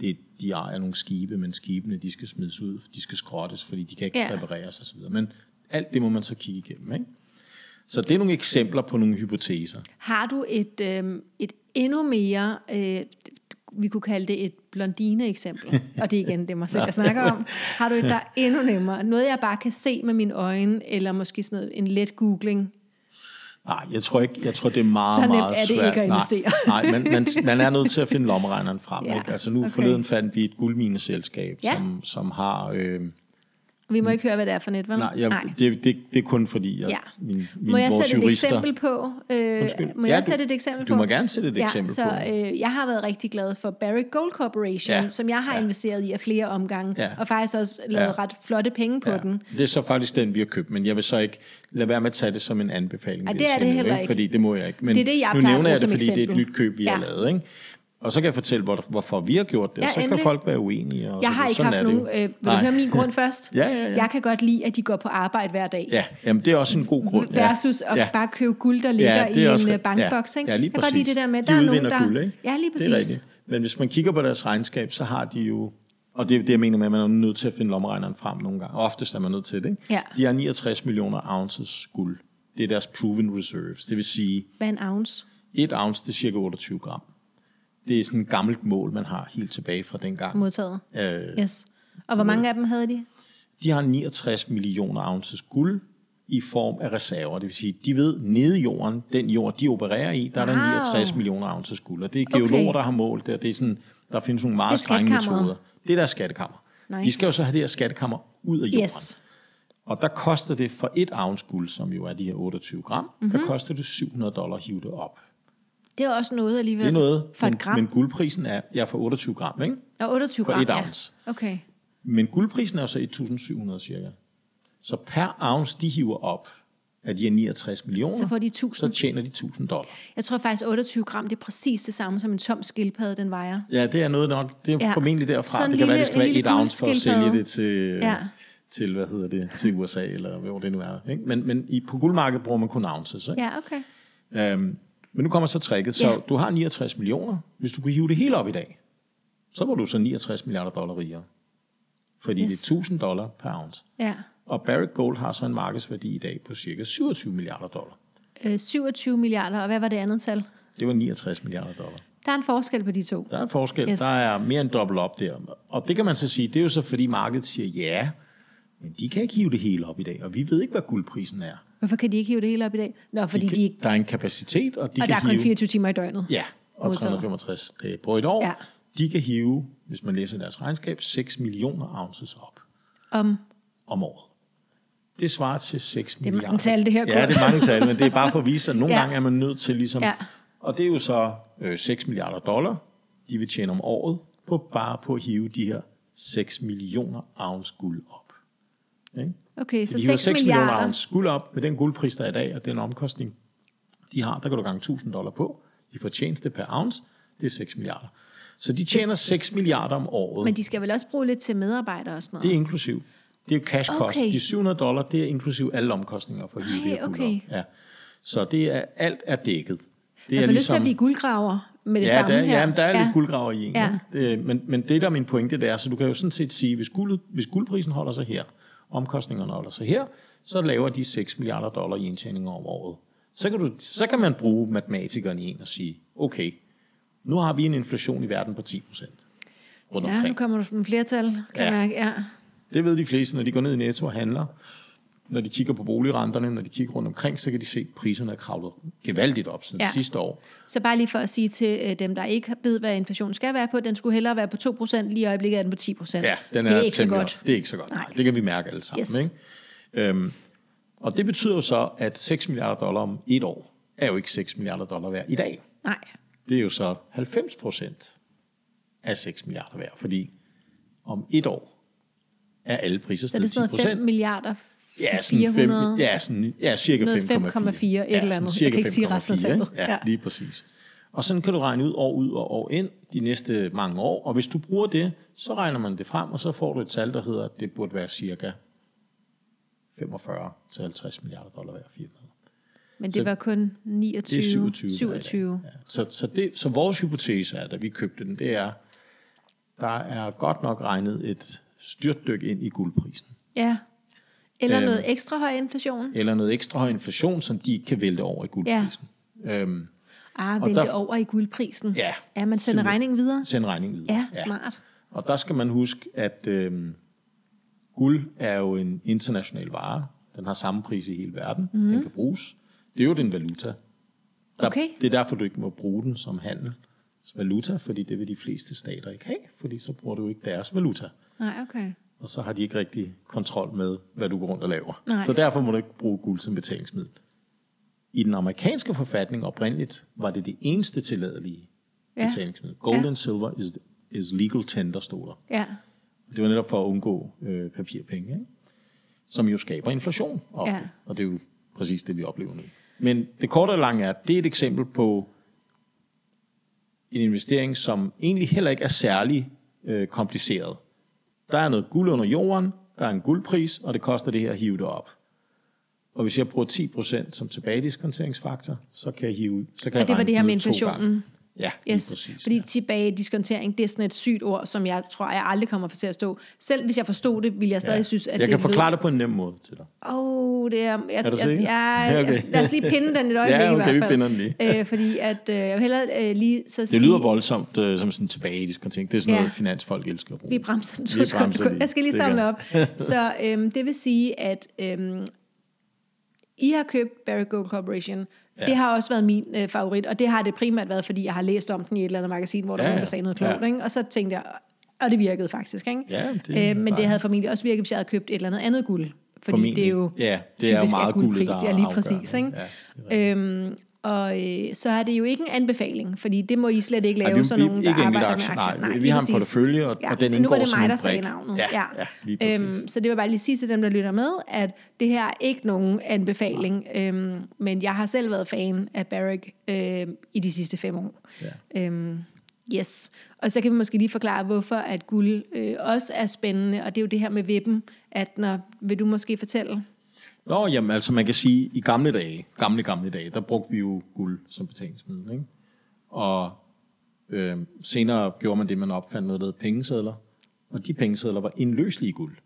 Speaker 2: det, de ejer nogle skibe, men skibene de skal smides ud, de skal skrottes, fordi de kan ikke
Speaker 1: Ja.
Speaker 2: repareres osv. Men alt det må man så kigge igennem. Ikke? Så det er nogle eksempler på nogle hypoteser.
Speaker 1: Har du et, øh, et endnu mere, øh, vi kunne kalde det et blondine-eksempel, og det er igen det, mig selv, jeg snakker om. Har du et, der er endnu nemmere? Noget, jeg bare kan se med mine øjne, eller måske sådan noget, en let googling?
Speaker 2: Nej, jeg tror ikke, jeg tror det er meget,
Speaker 1: Så nemt
Speaker 2: meget
Speaker 1: er det
Speaker 2: svært.
Speaker 1: ikke at investere.
Speaker 2: Nej, nej man, man, man er nødt til at finde lommeregneren frem.
Speaker 1: Ja,
Speaker 2: Ikke? Altså nu
Speaker 1: okay.
Speaker 2: forleden fandt vi et guldmineselskab,
Speaker 1: Ja.
Speaker 2: som, som har... Øh,
Speaker 1: Vi må ikke høre, hvad det er for net, vel?
Speaker 2: nej, jeg, Det, det, det er kun fordi, at
Speaker 1: Ja.
Speaker 2: min, min,
Speaker 1: Må jeg sætte et
Speaker 2: jurister...
Speaker 1: eksempel på? Øh,
Speaker 2: Undskyld.
Speaker 1: må
Speaker 2: Ja,
Speaker 1: jeg
Speaker 2: du-
Speaker 1: sætte et eksempel
Speaker 2: du
Speaker 1: på?
Speaker 2: må gerne sætte et
Speaker 1: ja,
Speaker 2: eksempel
Speaker 1: så,
Speaker 2: på.
Speaker 1: Øh, jeg har været rigtig glad for Barrick Gold Corporation,
Speaker 2: Ja.
Speaker 1: som jeg har
Speaker 2: Ja.
Speaker 1: investeret i af flere omgange,
Speaker 2: Ja.
Speaker 1: og faktisk også lavet
Speaker 2: Ja.
Speaker 1: ret flotte penge på
Speaker 2: Ja,
Speaker 1: den.
Speaker 2: det er så faktisk den, vi har købt, men jeg vil så ikke lade være med at tage det som en anbefaling.
Speaker 1: Ja, det er det heller ikke.
Speaker 2: Fordi det må jeg ikke. Men
Speaker 1: Det er det, jeg
Speaker 2: nu nævner jeg det, fordi det er et
Speaker 1: eksempel.
Speaker 2: nyt køb, vi
Speaker 1: Ja.
Speaker 2: har lavet. Ikke? Og så kan jeg fortælle, hvor, hvorfor vi har gjort det,
Speaker 1: Ja,
Speaker 2: og så
Speaker 1: endelig.
Speaker 2: kan folk være uenige. Og
Speaker 1: Jeg har ikke
Speaker 2: Sådan
Speaker 1: haft
Speaker 2: er det
Speaker 1: nogen... Øh, vil du
Speaker 2: Nej.
Speaker 1: høre min grund først?
Speaker 2: Ja, ja, ja.
Speaker 1: Jeg kan godt lide, at de går på arbejde hver dag.
Speaker 2: Ja, jamen det er også en god grund. Ja.
Speaker 1: Versus at
Speaker 2: ja.
Speaker 1: bare købe guld, der ligger
Speaker 2: Ja, det er
Speaker 1: i
Speaker 2: også
Speaker 1: en
Speaker 2: ri-
Speaker 1: øh, bankboks. Ikke?
Speaker 2: ja, lige
Speaker 1: jeg kan godt lide
Speaker 2: præcis.
Speaker 1: det der med, at
Speaker 2: De
Speaker 1: der er nogen, der...
Speaker 2: guld, ikke?
Speaker 1: Ja, lige
Speaker 2: Det er
Speaker 1: præcis.
Speaker 2: rigtigt. Men hvis man kigger på deres regnskab, så har de jo... Og det er det, jeg mener med, at man er nødt til at finde lommeregneren frem nogle gange. Oftest er man nødt til det. Ikke?
Speaker 1: Ja.
Speaker 2: De har 69 millioner ounces guld. Det er deres proven reserves. Det vil sige,
Speaker 1: Hvad er en ounce?
Speaker 2: et ounce, det er cirka 28 gram. Det er sådan et gammelt mål, man har helt tilbage fra dengang.
Speaker 1: Modtaget.
Speaker 2: Øh,
Speaker 1: Yes. Og hvor mange af dem havde de?
Speaker 2: de har 69 millioner ounces guld i form af reserver. Det vil sige, de ved, nede i jorden, den jord, de opererer i, der er der
Speaker 1: Wow.
Speaker 2: 69 millioner ounces guld. Og det er
Speaker 1: Okay.
Speaker 2: geologer, der har målt det. og Det er sådan, der findes nogle meget strenge metoder. Det er deres skattekammer.
Speaker 1: Nice.
Speaker 2: De skal jo så have det her skattekammer ud af jorden.
Speaker 1: Yes.
Speaker 2: Og der koster det for et ounce guld, som jo er de her 28 gram,
Speaker 1: Mhm.
Speaker 2: mm-hmm. der koster det 700 dollar at hive det op.
Speaker 1: Det er også noget alligevel.
Speaker 2: Det er noget,
Speaker 1: For
Speaker 2: men,
Speaker 1: et gram.
Speaker 2: men guldprisen er ja, for 28 gram, ikke?
Speaker 1: Og 28
Speaker 2: for
Speaker 1: gram,
Speaker 2: et
Speaker 1: ja.
Speaker 2: ounce.
Speaker 1: Okay.
Speaker 2: Men guldprisen er så 1.700 cirka. Så per ounce, de hiver op af de her 69 millioner,
Speaker 1: Så får de 1000.
Speaker 2: så tjener de 1000 dollar.
Speaker 1: Jeg tror faktisk, 28 gram, det er præcis det samme som en tom skildpadde, den vejer.
Speaker 2: Ja, det er noget nok. Det er
Speaker 1: Ja.
Speaker 2: formentlig derfra.
Speaker 1: Sådan
Speaker 2: det kan være,
Speaker 1: lille-
Speaker 2: det skal være et ounce for at sælge det til,
Speaker 1: ja.
Speaker 2: til hvad hedder det, til USA, eller hvor det nu er. Ikke? Men, men i, på guldmarkedet bruger man kun ounces. Ikke?
Speaker 1: Ja, okay.
Speaker 2: Øhm, men nu kommer så tricket. Så
Speaker 1: Ja.
Speaker 2: du har 69 millioner. Hvis du kunne hive det hele op i dag, så var du så 69 milliarder dollar rigere. fordi
Speaker 1: Yes.
Speaker 2: det er 1000 dollar per ounce.
Speaker 1: Ja.
Speaker 2: Og Barrick Gold har så en markedsværdi i dag på cirka 27 milliarder dollar.
Speaker 1: Øh, 27 milliarder, og hvad var det andet tal?
Speaker 2: Det var 69 milliarder dollar.
Speaker 1: Der er en forskel på de to.
Speaker 2: Der er en forskel.
Speaker 1: Yes.
Speaker 2: Der er mere end dobbelt op der. Og det kan man så sige, det er jo så fordi markedet siger ja, men de kan ikke hive det hele op i dag, og vi ved ikke, hvad guldprisen er.
Speaker 1: Hvorfor kan de ikke hive det hele op i dag? Nå, fordi de,
Speaker 2: kan,
Speaker 1: de ikke...
Speaker 2: Der er en kapacitet, og de
Speaker 1: Og
Speaker 2: kan
Speaker 1: der er kun
Speaker 2: hive...
Speaker 1: 24 timer i døgnet.
Speaker 2: Ja, og
Speaker 1: Modtaget.
Speaker 2: 365 dage på et år.
Speaker 1: Ja.
Speaker 2: De kan hive, hvis man læser deres regnskab, 6 millioner ounces op
Speaker 1: Om,
Speaker 2: om året. Det svarer til 6
Speaker 1: er
Speaker 2: milliarder.
Speaker 1: mange tal, det her,
Speaker 2: Ja,
Speaker 1: Kurt.
Speaker 2: det er mange tal, men det er bare for at vise, at nogle
Speaker 1: Ja.
Speaker 2: ja. gange er man nødt til ligesom...
Speaker 1: Ja.
Speaker 2: Og det er jo så øh, 6 milliarder dollar, de vil tjene om året, på bare på at hive de her 6 millioner ounce guld op. Ikke?
Speaker 1: okay, så
Speaker 2: de hiver
Speaker 1: 6,
Speaker 2: 6 millioner
Speaker 1: milliarder.
Speaker 2: ounce guld op med den guldpris, der er i dag, og den omkostning, de har, der kan du gange 1000 dollar på. I fortjeneste per ounce, det er 6 milliarder. Så de tjener 6 milliarder om året.
Speaker 1: Men de skal vel også bruge lidt til medarbejdere og sådan noget?
Speaker 2: Det er inklusiv. Det er jo cash cost.
Speaker 1: Okay.
Speaker 2: De 700 dollar, det er inklusiv alle omkostninger for her guld
Speaker 1: okay.
Speaker 2: Ja. Så det er, alt er dækket. Det
Speaker 1: Jeg får lyst til at blive guldgraver med det
Speaker 2: ja,
Speaker 1: samme
Speaker 2: der,
Speaker 1: her.
Speaker 2: Ja, men der er
Speaker 1: ja.
Speaker 2: lidt guldgraver i en.
Speaker 1: Ja.
Speaker 2: Det, men, men det der er min pointe, det er, så du kan jo sådan set sige, hvis, guld, hvis guldprisen holder sig her, omkostningerne holder sig her, så laver de 6 milliarder dollar i indtjening om året. Så kan, du, så kan man bruge matematikeren i en og sige, okay, nu har vi en inflation i verden på 10 procent.
Speaker 1: Ja, nu
Speaker 2: omkring.
Speaker 1: kommer der en flertal, kan ja. Mærke. Ja.
Speaker 2: Det ved de fleste, når de går ned i Netto og handler. Når de kigger på boligrenterne, når de kigger rundt omkring, så kan de se, at priserne er kravlet gevaldigt op siden
Speaker 1: Ja.
Speaker 2: sidste år.
Speaker 1: Så bare lige for at sige til øh, dem, der ikke ved, hvad inflationen skal være på, den skulle hellere være på 2%, lige i øjeblikket er den på 10%.
Speaker 2: Ja, den
Speaker 1: det er ikke så godt.
Speaker 2: op. Det er ikke så godt.
Speaker 1: Nej.
Speaker 2: Det kan vi mærke alle sammen.
Speaker 1: Yes.
Speaker 2: Ikke? Øhm, og det betyder jo så, at 6 milliarder dollar om et år er jo ikke 6 milliarder dollar værd i dag.
Speaker 1: Nej,
Speaker 2: Det er jo så 90 procent af 6 milliarder værd, fordi om et år er alle priser
Speaker 1: så er det
Speaker 2: steget
Speaker 1: sådan
Speaker 2: 10
Speaker 1: noget 5
Speaker 2: procent.
Speaker 1: milliarder,
Speaker 2: Ja, sådan 5,
Speaker 1: 400,
Speaker 2: ja, sådan, ja, cirka 5,4.
Speaker 1: Noget 5,4, et eller andet. Jeg kan ikke sige resten af
Speaker 2: 5,4,
Speaker 1: tallet.
Speaker 2: Ja,
Speaker 1: Ja.
Speaker 2: ja, lige præcis. Og sådan kan du regne ud år ud og år ind de næste mange år. Og hvis du bruger det, så regner man det frem, og så får du et tal, der hedder, at det burde være cirka 45-50 milliarder dollar hver firma.
Speaker 1: men det
Speaker 2: Så
Speaker 1: var kun 29,
Speaker 2: Det er 27. der er i dag.
Speaker 1: 27.
Speaker 2: Ja. Så, så, det, så vores hypotese er, da vi købte den, det er, der er godt nok regnet et styrtdyk ind i guldprisen.
Speaker 1: Ja. Eller
Speaker 2: Øhm.
Speaker 1: noget ekstra høj inflation.
Speaker 2: Eller noget ekstra høj inflation, som de ikke kan vælte over i guldprisen. Ja. Øhm,
Speaker 1: Ah,
Speaker 2: Og
Speaker 1: vælge
Speaker 2: der-
Speaker 1: over i guldprisen.
Speaker 2: Ja,
Speaker 1: Ja, man sender regningen videre.
Speaker 2: send regningen videre.
Speaker 1: Ja, smart.
Speaker 2: Og der skal man huske, at øhm, guld er jo en international vare. Den har samme pris i hele verden. Mm. Den kan bruges. Det er jo den valuta. Der.
Speaker 1: Okay.
Speaker 2: Det er derfor, du ikke må bruge den som handelsvaluta, fordi det vil de fleste stater ikke have, fordi så bruger du ikke deres valuta.
Speaker 1: Nej, okay.
Speaker 2: Og så har de ikke rigtig kontrol med, hvad du går rundt og laver.
Speaker 1: Nej.
Speaker 2: Så derfor må du ikke bruge guld som betalingsmiddel. I den amerikanske forfatning oprindeligt var det det eneste tilladelige
Speaker 1: Ja.
Speaker 2: betalingsmiddel. Gold
Speaker 1: Ja.
Speaker 2: and silver is, is legal tender, stod der.
Speaker 1: Ja.
Speaker 2: Det var netop for at undgå øh, papirpenge, ikke? som jo skaber inflation ofte.
Speaker 1: Ja.
Speaker 2: Og det er jo præcis det, vi oplever nu. Men det korte og lange er, det er et eksempel på en investering, som egentlig heller ikke er særlig øh, kompliceret. Der er noget guld under jorden, der er en guldpris, og det koster det her at hive det op. Og hvis jeg bruger 10% som tilbagediskonteringsfaktor, så kan jeg hive så kan
Speaker 1: Og
Speaker 2: jeg
Speaker 1: det var det her med inflationen.
Speaker 2: Ja,
Speaker 1: Yes,
Speaker 2: præcis.
Speaker 1: fordi
Speaker 2: ja.
Speaker 1: tilbage diskontering, det er sådan et sygt ord, som jeg tror, jeg aldrig kommer til at stå. Selv hvis jeg forstod det, ville jeg stadig
Speaker 2: Ja.
Speaker 1: synes, at
Speaker 2: jeg
Speaker 1: det
Speaker 2: kan forklare det på en nem måde til dig.
Speaker 1: Åh, oh, det er... Jeg,
Speaker 2: Er du
Speaker 1: jeg,
Speaker 2: sikker?
Speaker 1: jeg, jeg,
Speaker 2: okay.
Speaker 1: lad os lige pinde den et øjeblik
Speaker 2: Ja, okay,
Speaker 1: i
Speaker 2: vi
Speaker 1: hvert fald.
Speaker 2: pinder den lige.
Speaker 1: Øh, fordi at, øh, jeg vil hellere øh, lige så sige...
Speaker 2: Det lyder voldsomt øh, som sådan tilbagediskonting. Det er sådan
Speaker 1: Ja.
Speaker 2: noget, finansfolk elsker at bruge.
Speaker 1: Vi bremser den
Speaker 2: Vi bremser.
Speaker 1: Jeg skal lige samle op. Så øhm, det vil sige, at øhm, I har købt Barrick Gold Corporation. Ja. Det har også været min øh, favorit, og det har det primært været, fordi jeg har læst om den i et eller andet magasin, hvor der
Speaker 2: Ja,
Speaker 1: var nogen, der sagde noget klogt.
Speaker 2: Ja.
Speaker 1: Ikke? Og så tænkte jeg, og det virkede faktisk. Ikke?
Speaker 2: Ja, det er
Speaker 1: øh, men det havde formentlig også virket, hvis jeg havde købt et eller andet andet guld. Fordi
Speaker 2: Formentlig.
Speaker 1: det er jo
Speaker 2: Ja, det er jo meget
Speaker 1: guldpris,
Speaker 2: der
Speaker 1: det er
Speaker 2: er
Speaker 1: lige præcis. Ikke?
Speaker 2: Ja,
Speaker 1: øhm, og øh, så er det jo ikke en anbefaling, fordi det må I slet ikke
Speaker 2: Nej,
Speaker 1: lave, sådan
Speaker 2: jo
Speaker 1: nogen, der
Speaker 2: ikke
Speaker 1: arbejder med aktier.
Speaker 2: Nej, vi
Speaker 1: lige
Speaker 2: har en portefølje, og- og den
Speaker 1: nu
Speaker 2: indgår
Speaker 1: var det mig, der sagde navnet.
Speaker 2: Ja, ja, præcis.
Speaker 1: øhm, så det var bare lige sige til dem, der lytter med, at det her er ikke nogen anbefaling, øhm, men jeg har selv været fan af Barrick øhm, i de sidste fem år.
Speaker 2: Ja.
Speaker 1: Øhm, yes. Og så kan vi måske lige forklare, hvorfor at guld øh, også er spændende, og det er jo det her med vippen, at når, vil du måske fortælle?
Speaker 2: Nå, jamen altså man kan sige, i gamle dage, gamle, gamle dage, der brugte vi jo guld som betalingsmiddel. Ikke? Og øh, senere gjorde man det, man opfandt noget, der hed pengesedler. Og de pengesedler var indløselige i guld.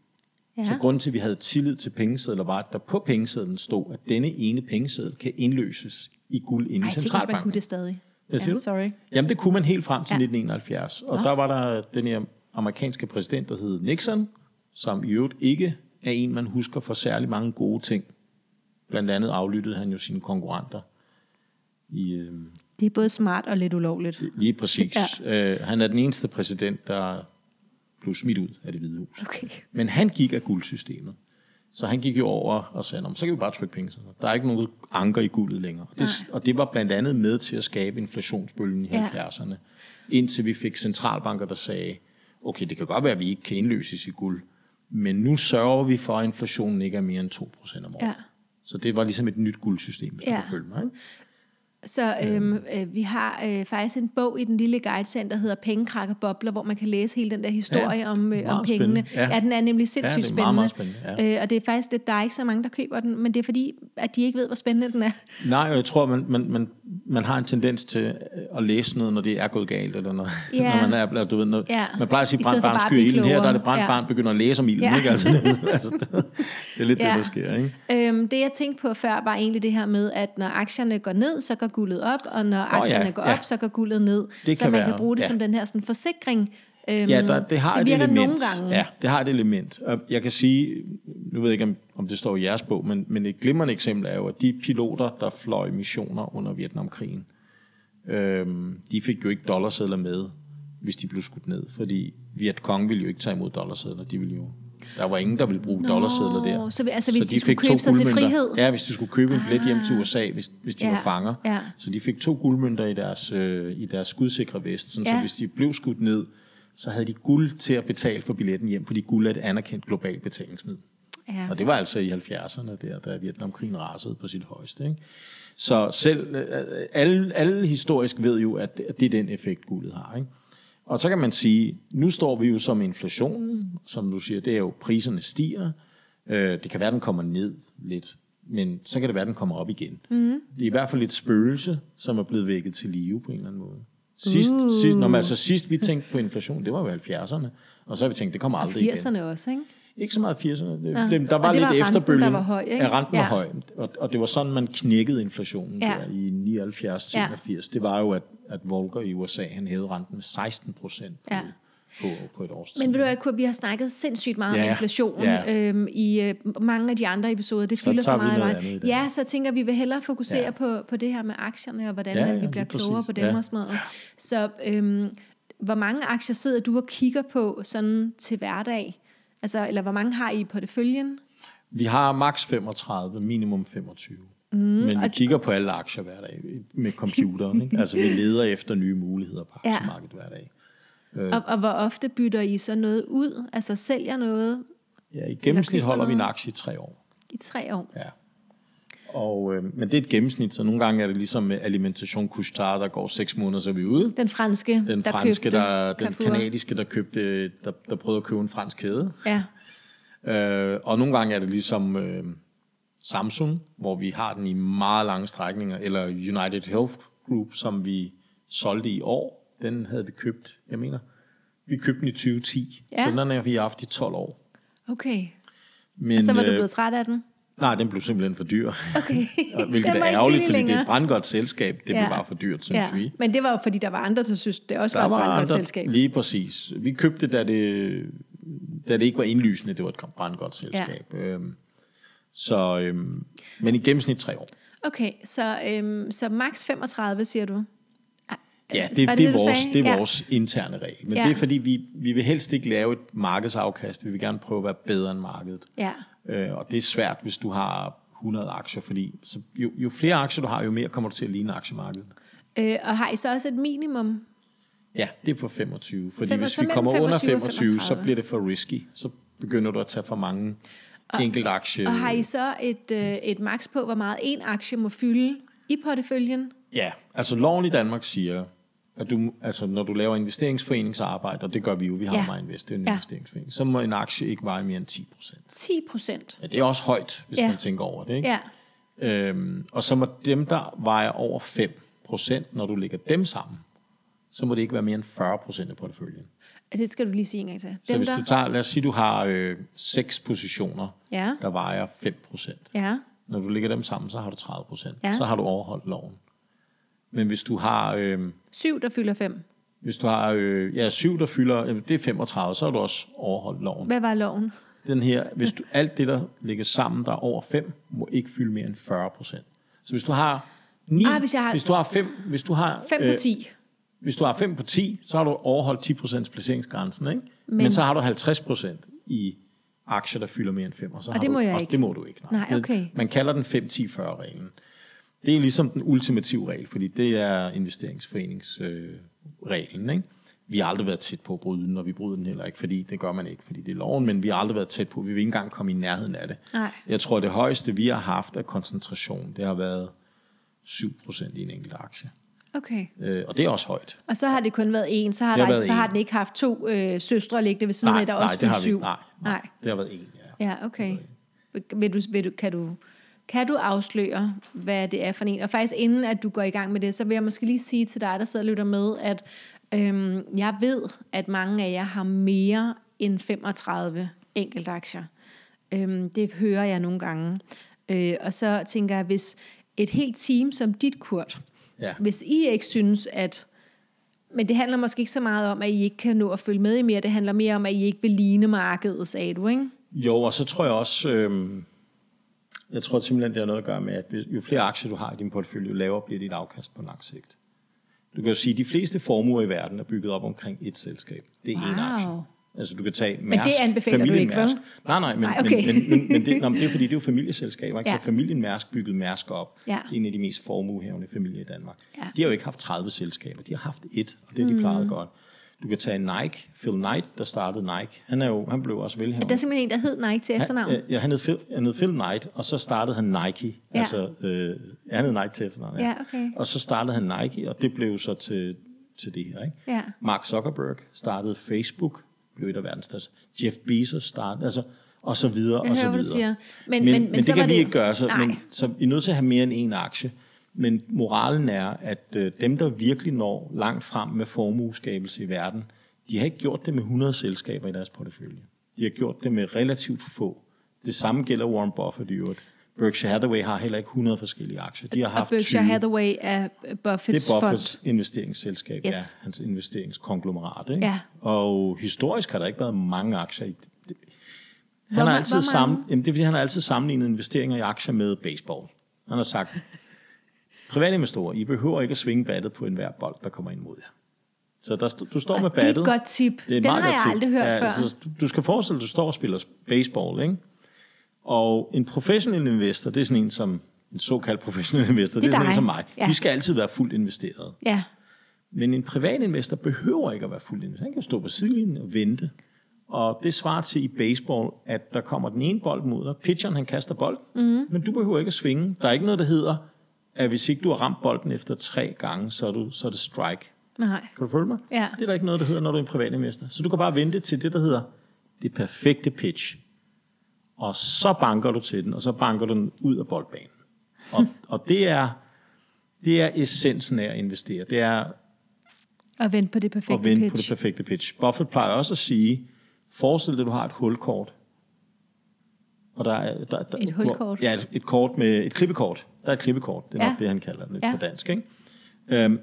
Speaker 2: Ja. Så grunden til, at vi havde tillid til pengesedler, var, at der på pengesedlen stod, at denne ene pengeseddel kan indløses i guld inde
Speaker 1: Ej,
Speaker 2: i
Speaker 1: tænker, hvis man
Speaker 2: centralbanken.
Speaker 1: kunne det stadig.
Speaker 2: Hvad siger du?
Speaker 1: sorry.
Speaker 2: Jamen, det kunne man helt frem til
Speaker 1: Ja.
Speaker 2: ja. 1971. Og der var der den her amerikanske præsident, der hed Nixon, som i øvrigt ikke er en, man husker for særlig mange gode ting. Blandt andet aflyttede han jo sine konkurrenter. I, øh,
Speaker 1: Det er både smart og lidt ulovligt.
Speaker 2: lige præcis. Ja. Øh, han er den eneste præsident, der blev smidt ud af det hvide hus.
Speaker 1: Okay.
Speaker 2: Men han gik af guldsystemet. Så han gik jo over og sagde, "Nå, men så kan vi bare trykke penge. Der er ikke nogen anker i guldet længere. Og det, og det var blandt andet med til at skabe inflationsbølgen i
Speaker 1: Ja.
Speaker 2: 70'erne. Indtil vi fik centralbanker, der sagde, okay, det kan godt være, at vi ikke kan indløses i guld, men nu sørger vi for, at inflationen ikke er mere end 2% om året.
Speaker 1: Ja.
Speaker 2: Så det var ligesom et nyt guldsystem, hvis
Speaker 1: Ja.
Speaker 2: du følge mig. Ikke?
Speaker 1: Så øhm, øh, vi har øh, faktisk en bog i den lille guidecenter, der hedder Pengekrak og Bobler, hvor man kan læse hele den der historie
Speaker 2: Ja,
Speaker 1: om, øh, om pengene. Ja.
Speaker 2: Ja.
Speaker 1: ja, den er nemlig
Speaker 2: Ja,
Speaker 1: sindssygt
Speaker 2: det er meget,
Speaker 1: spændende.
Speaker 2: meget spændende,
Speaker 1: Øh, og det er faktisk det, der er ikke så mange, der køber den, men det er fordi, at de ikke ved, hvor spændende den er.
Speaker 2: Nej, og jeg tror, man, man, man, man har en tendens til øh, at læse noget, når det er gået galt, eller når,
Speaker 1: Ja.
Speaker 2: når man er du ved, når,
Speaker 1: Ja.
Speaker 2: man plejer at sige,
Speaker 1: for
Speaker 2: barn
Speaker 1: blive
Speaker 2: ilden. Her der er det brand
Speaker 1: Ja.
Speaker 2: barn begynder at læse om ilden,
Speaker 1: Ja.
Speaker 2: ikke? Altså, altså, det, det er lidt
Speaker 1: Ja.
Speaker 2: det, der sker, ikke?
Speaker 1: Øhm, det jeg tænkte på før var egentlig det her med, at når aktierne går ned, så går guldet op, og når aktierne
Speaker 2: ja,
Speaker 1: går
Speaker 2: ja.
Speaker 1: op, så går guldet ned.
Speaker 2: Det
Speaker 1: så
Speaker 2: kan
Speaker 1: man
Speaker 2: være,
Speaker 1: kan bruge det
Speaker 2: ja.
Speaker 1: som den her sådan, forsikring. Øhm,
Speaker 2: Ja, der, det har
Speaker 1: det
Speaker 2: et element.
Speaker 1: nogle gange.
Speaker 2: Ja, det har et element. Og jeg kan sige, nu ved jeg ikke, om, om det står i jeres bog, men, men et glimrende eksempel er jo, at de piloter, der fløj missioner under Vietnamkrigen, øhm, de fik jo ikke dollarsedler med, hvis de blev skudt ned, fordi Vietcong ville jo ikke tage imod dollarsedler, de ville jo der var ingen, der ville bruge
Speaker 1: Nå,
Speaker 2: dollarsedler der.
Speaker 1: så altså, hvis de skulle
Speaker 2: fik to
Speaker 1: købe sig til
Speaker 2: guldmønter.
Speaker 1: frihed?
Speaker 2: Ja, hvis de skulle købe en billet hjem til USA, hvis, hvis de
Speaker 1: Ja,
Speaker 2: var fanger.
Speaker 1: ja.
Speaker 2: Så de fik to guldmønter i deres, øh, i deres skudsikre vest, sådan,
Speaker 1: Ja.
Speaker 2: så hvis de blev skudt ned, så havde de guld til at betale for billetten hjem, fordi guld er et anerkendt globalt betalingsmiddel.
Speaker 1: Ja.
Speaker 2: Og det var altså i 70'erne, der, da Vietnamkrigen rasede på sit højeste. Ikke? Så selv, øh, alle, alle historisk ved jo, at det er den effekt, guldet har. Ikke? Og så kan man sige, nu står vi jo som inflationen, som du siger, det er jo, priserne stiger. Øh, det kan være, den kommer ned lidt, men så kan det være, den kommer op igen. Mm. Det er i hvert fald et spøgelse, som er blevet vækket til live på en eller anden måde. Sidst, uh. sidst, når man, altså sidst vi tænkte på inflation, det var jo 70'erne, og så har vi tænkt, det kommer aldrig igen.
Speaker 1: 80'erne også, ikke?
Speaker 2: Ikke så meget 80'erne. Det,
Speaker 1: Nå.
Speaker 2: det, der
Speaker 1: Og
Speaker 2: var
Speaker 1: det
Speaker 2: lidt
Speaker 1: var renten,
Speaker 2: efterbølgen.
Speaker 1: der var høj, ikke?
Speaker 2: Ja, renten
Speaker 1: Ja.
Speaker 2: var høj. Og, og det var sådan, man knækkede inflationen
Speaker 1: Ja.
Speaker 2: ja. der i 79 til
Speaker 1: Ja.
Speaker 2: 81. Det var jo, at, at Volcker i USA, han hævede renten med 16 procent på,
Speaker 1: Ja.
Speaker 2: på, på et års tid.
Speaker 1: Men ved du hvad, Kurt, vi har snakket sindssygt meget om
Speaker 2: Ja,
Speaker 1: inflation
Speaker 2: ja.
Speaker 1: øhm, i øh, mange af de andre episoder. Det
Speaker 2: Så
Speaker 1: fylder så,
Speaker 2: vi
Speaker 1: meget. mig.
Speaker 2: dag.
Speaker 1: Ja, så tænker vi vil hellere fokusere
Speaker 2: Ja.
Speaker 1: på, på det her med aktierne, og hvordan
Speaker 2: Ja,
Speaker 1: ja,
Speaker 2: ja,
Speaker 1: vi bliver klogere
Speaker 2: præcis.
Speaker 1: på dem
Speaker 2: Ja.
Speaker 1: og sådan noget. Så øhm, hvor mange aktier sidder du og kigger på sådan til hverdag? Altså, eller hvor mange har I i porteføljen?
Speaker 2: Vi har maks 35, minimum 25. Mm, Men vi kigger på alle aktier hver dag med computeren. Ikke? Altså, vi leder efter nye muligheder på
Speaker 1: Ja.
Speaker 2: aktiemarkedet hver dag.
Speaker 1: Øh. Og, og hvor ofte bytter I så noget ud? Altså sælger noget
Speaker 2: Ja, I gennemsnit holder vi en
Speaker 1: noget.
Speaker 2: aktie i tre år.
Speaker 1: i tre år?
Speaker 2: Ja. Og, øh, men det er et gennemsnit, så nogle gange er det ligesom med alimentation couche der går seks måneder, så er vi ude.
Speaker 1: Den franske,
Speaker 2: Den
Speaker 1: der
Speaker 2: franske,
Speaker 1: købte
Speaker 2: der, den kanadiske, der, købte, der, der prøvede at købe en fransk kæde.
Speaker 1: Ja,
Speaker 2: Øh, og nogle gange er det ligesom øh, Samsung, hvor vi har den i meget lange strækninger, eller United Health Group, som vi solgte i år. Den havde vi købt, jeg mener, vi købte den i 2010,
Speaker 1: Ja.
Speaker 2: så den har vi haft i 12 år.
Speaker 1: okay.
Speaker 2: Men,
Speaker 1: Og så var du
Speaker 2: øh,
Speaker 1: blevet træt af den?
Speaker 2: Nej, den blev simpelthen for dyr.
Speaker 1: Okay.
Speaker 2: Hvilket er ærgerligt, fordi det er
Speaker 1: længere.
Speaker 2: et brandgodt selskab. Det
Speaker 1: Ja.
Speaker 2: blev bare for dyrt, synes
Speaker 1: Ja,
Speaker 2: vi.
Speaker 1: men det var jo fordi, der var andre, der synes, det også
Speaker 2: Der
Speaker 1: var et brandgodt
Speaker 2: andre,
Speaker 1: selskab.
Speaker 2: lige præcis. Vi købte, da det, da det ikke var indlysende, det var et brandgodt selskab. Ja. Øhm, så, øhm, men i gennemsnit tre år.
Speaker 1: Okay, så, øhm, så max 35, siger du?
Speaker 2: Ja,
Speaker 1: altså,
Speaker 2: det, det, er
Speaker 1: du
Speaker 2: vores,
Speaker 1: sagde?
Speaker 2: det er
Speaker 1: Ja.
Speaker 2: vores interne regel. Men
Speaker 1: Ja.
Speaker 2: det er fordi, vi, vi vil helst ikke lave et markedsafkast. Vi vil gerne prøve at være bedre end markedet.
Speaker 1: Ja.
Speaker 2: Øh, og det er svært, hvis du har 100 aktier, fordi så jo, jo flere aktier du har, jo mere kommer du til at ligne aktiemarkedet.
Speaker 1: Øh, og har I så også et minimum?
Speaker 2: Ja, det er på 25. Fordi
Speaker 1: Fem-
Speaker 2: hvis
Speaker 1: så
Speaker 2: vi kommer under
Speaker 1: 25 og
Speaker 2: 25, så
Speaker 1: 35.
Speaker 2: bliver det for risky. Så begynder du at tage for mange enkelt aktier.
Speaker 1: Og har I så et, øh, et max på, hvor meget en aktie må fylde i porteføljen?
Speaker 2: Ja, altså loven i Danmark siger, at du, altså, når du laver investeringsforeningsarbejde, og det gør vi jo, vi har
Speaker 1: Ja.
Speaker 2: meget invest, det er en
Speaker 1: Ja.
Speaker 2: investeringsforening, så må en aktie ikke veje mere end 10 procent.
Speaker 1: 10 procent.
Speaker 2: Ja, det er også højt, hvis
Speaker 1: Ja.
Speaker 2: man tænker over det. Ikke?
Speaker 1: Ja.
Speaker 2: Øhm, og så må dem, der vejer over 5 procent, når du lægger dem sammen, så må det ikke være mere end 40 procent af porteføljen.
Speaker 1: Det skal du lige sige en gang til.
Speaker 2: Så
Speaker 1: Dem
Speaker 2: hvis
Speaker 1: der,
Speaker 2: du tager, lad os sige, du har øh, seks positioner,
Speaker 1: Ja.
Speaker 2: der vejer 5 procent.
Speaker 1: Ja,
Speaker 2: Når du lægger dem sammen, så har du 30 procent.
Speaker 1: Ja.
Speaker 2: Så har du overholdt loven. Men hvis du har, øh,
Speaker 1: syv, der fylder fem.
Speaker 2: hvis du har øh, ja, syv, der fylder, øh, det er 35, så har du også overholdt loven.
Speaker 1: Hvad var loven?
Speaker 2: Den her, hvis du, alt det, der ligger sammen, der er over 5, må ikke fylde mere end 40 procent. Så hvis du har 9,
Speaker 1: Ah, hvis jeg har-
Speaker 2: hvis du har 5, hvis du har,
Speaker 1: Fem på ti.
Speaker 2: hvis du har 5 på 10, så har du overholdt 10 procents placeringsgrænsen, ikke? Men,
Speaker 1: Men-
Speaker 2: så har du 50 procent i aktier, der fylder mere end 5. Og, så
Speaker 1: Og
Speaker 2: har
Speaker 1: det
Speaker 2: du,
Speaker 1: må jeg
Speaker 2: og
Speaker 1: ikke.
Speaker 2: Det må du ikke.
Speaker 1: Nej,
Speaker 2: Det-
Speaker 1: okay.
Speaker 2: Man kalder den 5-10-40-reglen. Det er ligesom den ultimative regel, fordi det er investeringsforeningsreglen. Øh, ikke? Vi har aldrig været tæt på at bryde den, og vi bryder den heller ikke, fordi det gør man ikke, fordi det er loven, men vi har aldrig været tæt på. Vi vil ikke engang komme i nærheden af det.
Speaker 1: Nej.
Speaker 2: Jeg tror, det højeste, vi har haft af koncentration, det har været 7% i en enkelt aktie.
Speaker 1: Okay.
Speaker 2: Øh, og det er også højt.
Speaker 1: Og så har det kun været en, så har,
Speaker 2: Det har
Speaker 1: der, så har
Speaker 2: en.
Speaker 1: den ikke haft to øh, søstre liggende ved siden
Speaker 2: Nej,
Speaker 1: af, der
Speaker 2: nej,
Speaker 1: også
Speaker 2: vi
Speaker 1: syv.
Speaker 2: Nej, nej,
Speaker 1: nej.
Speaker 2: det har været en, ja.
Speaker 1: Ja, okay. Vil du, vil du, kan, du, kan du afsløre, hvad det er for en? Og faktisk inden at du går i gang med det, så vil jeg måske lige sige til dig, der sidder og lytter med, at øhm, jeg ved, at mange af jer har mere end 35 enkeltaktier. Øhm, det hører jeg nogle gange. Øh, og så tænker jeg, hvis et helt team som dit, Kurt,
Speaker 2: Ja.
Speaker 1: hvis I ikke synes, at men det handler måske ikke så meget om, at I ikke kan nå at følge med i mere. Det handler mere om, at I ikke vil ligne markedet, sagde du, ikke?
Speaker 2: Jo, og så tror jeg også, øh, jeg tror simpelthen, det har noget at gøre med, at jo flere aktier du har i din portefølje, jo lavere bliver dit afkast på lang sigt. Du kan jo sige, at de fleste formuer i verden er bygget op omkring et selskab. Det er én
Speaker 1: Wow.
Speaker 2: aktie. Altså du kan tage Mærsk,
Speaker 1: det anbefaler du
Speaker 2: familien
Speaker 1: ikke, vel?
Speaker 2: Mærsk. Nej, nej, men,
Speaker 1: Nej, okay.
Speaker 2: men, men, men, men, det, nå, men det er fordi, det er jo familieselskaber. Ikke?
Speaker 1: Ja.
Speaker 2: Så familien Mærsk byggede Mærsk op.
Speaker 1: Ja.
Speaker 2: Det er en af de mest formuehævende familier i Danmark.
Speaker 1: Ja.
Speaker 2: De har jo ikke haft 30 selskaber. De har haft et, og det har de
Speaker 1: Mm.
Speaker 2: godt. Du kan tage Nike, Phil Knight, der startede Nike. Han, er jo, han blev også velhavende.
Speaker 1: Der er simpelthen en, der hed Nike til efternavn.
Speaker 2: Han, ja, han hed, Phil, han hed Phil Knight, og så startede han Nike.
Speaker 1: Ja.
Speaker 2: Altså, øh, han hed Nike til efternavn,
Speaker 1: Ja, okay.
Speaker 2: Og så startede han Nike, og det blev så til, til det her. Ikke?
Speaker 1: Ja.
Speaker 2: Mark Zuckerberg startede Facebook, blev et af verdens største. Jeff Bezos startede, altså, og så videre,
Speaker 1: Jeg
Speaker 2: og så
Speaker 1: hører, hvad
Speaker 2: videre.
Speaker 1: Men-
Speaker 2: men,
Speaker 1: men-
Speaker 2: men,
Speaker 1: men så
Speaker 2: det kan vi
Speaker 1: det-
Speaker 2: ikke gøre, så,
Speaker 1: Nej.
Speaker 2: men, så vi er nødt til at have mere end en aktie. Men moralen er, at øh, dem, der virkelig når langt frem med formueskabelse i verden, de har ikke gjort det med 100 selskaber i deres portefølje. De har gjort det med relativt få. Det samme gælder Warren Buffett i øvrigt. Berkshire Hathaway har heller ikke 100 forskellige aktier. De har
Speaker 1: Og
Speaker 2: haft
Speaker 1: Berkshire
Speaker 2: 20.
Speaker 1: Hathaway er Buffets,
Speaker 2: Det er
Speaker 1: fond.
Speaker 2: Buffets investeringsselskab,
Speaker 1: Yes.
Speaker 2: ja, hans investeringskonglomerat. Ikke?
Speaker 1: Ja.
Speaker 2: Og historisk har der ikke været mange aktier i det. Han
Speaker 1: Hvor
Speaker 2: har altid
Speaker 1: hvor
Speaker 2: sammen, jamen det er fordi, han har altid sammenlignet investeringer i aktier med baseball. Han har sagt, private investorer, I behøver ikke at svinge battet på enhver bold, der kommer ind mod jer. Så der, du står med
Speaker 1: det er et
Speaker 2: battet.
Speaker 1: godt tip.
Speaker 2: Det er
Speaker 1: Den har jeg
Speaker 2: tip.
Speaker 1: aldrig hørt
Speaker 2: ja,
Speaker 1: før.
Speaker 2: Så du, skal forestille dig, at du står og spiller baseball, ikke? Og en professionel investor, det er sådan en som en såkaldt professionel investor, det er,
Speaker 1: Det er
Speaker 2: sådan en som mig.
Speaker 1: Ja.
Speaker 2: Vi skal altid være fuldt investeret.
Speaker 1: Ja,
Speaker 2: Men en privat investor behøver ikke at være fuldt investeret. Han kan stå på sidelinjen og vente. Og det svarer til i baseball, at der kommer den ene bold mod dig. Pitcheren, han kaster bolden, mm. men du behøver ikke at svinge. Der er ikke noget, der hedder, at hvis ikke du har ramt bolden efter tre gange, så er, du, så er det strike.
Speaker 1: nej.
Speaker 2: Kan du følge mig?
Speaker 1: Ja.
Speaker 2: Det er der ikke noget, der hedder, når du er en privat investor. Så du kan bare vente til det, der hedder det perfekte pitch. Og så banker du til den, og så banker du den ud af boldbanen. Og, og det er det er essensen af at investere. Det er
Speaker 1: Og vente på det perfekte
Speaker 2: at vente
Speaker 1: pitch.
Speaker 2: på det perfekte pitch. Buffett plejer også at sige, forestil dig, at du har et hulkort. Og der er, der, der,
Speaker 1: Et hulkort?
Speaker 2: Ja, et, et kort med et klippekort. Der er et klippekort. Det er
Speaker 1: Ja.
Speaker 2: nok det, han kalder det
Speaker 1: Ja.
Speaker 2: på dansk. Ikke? Øhm,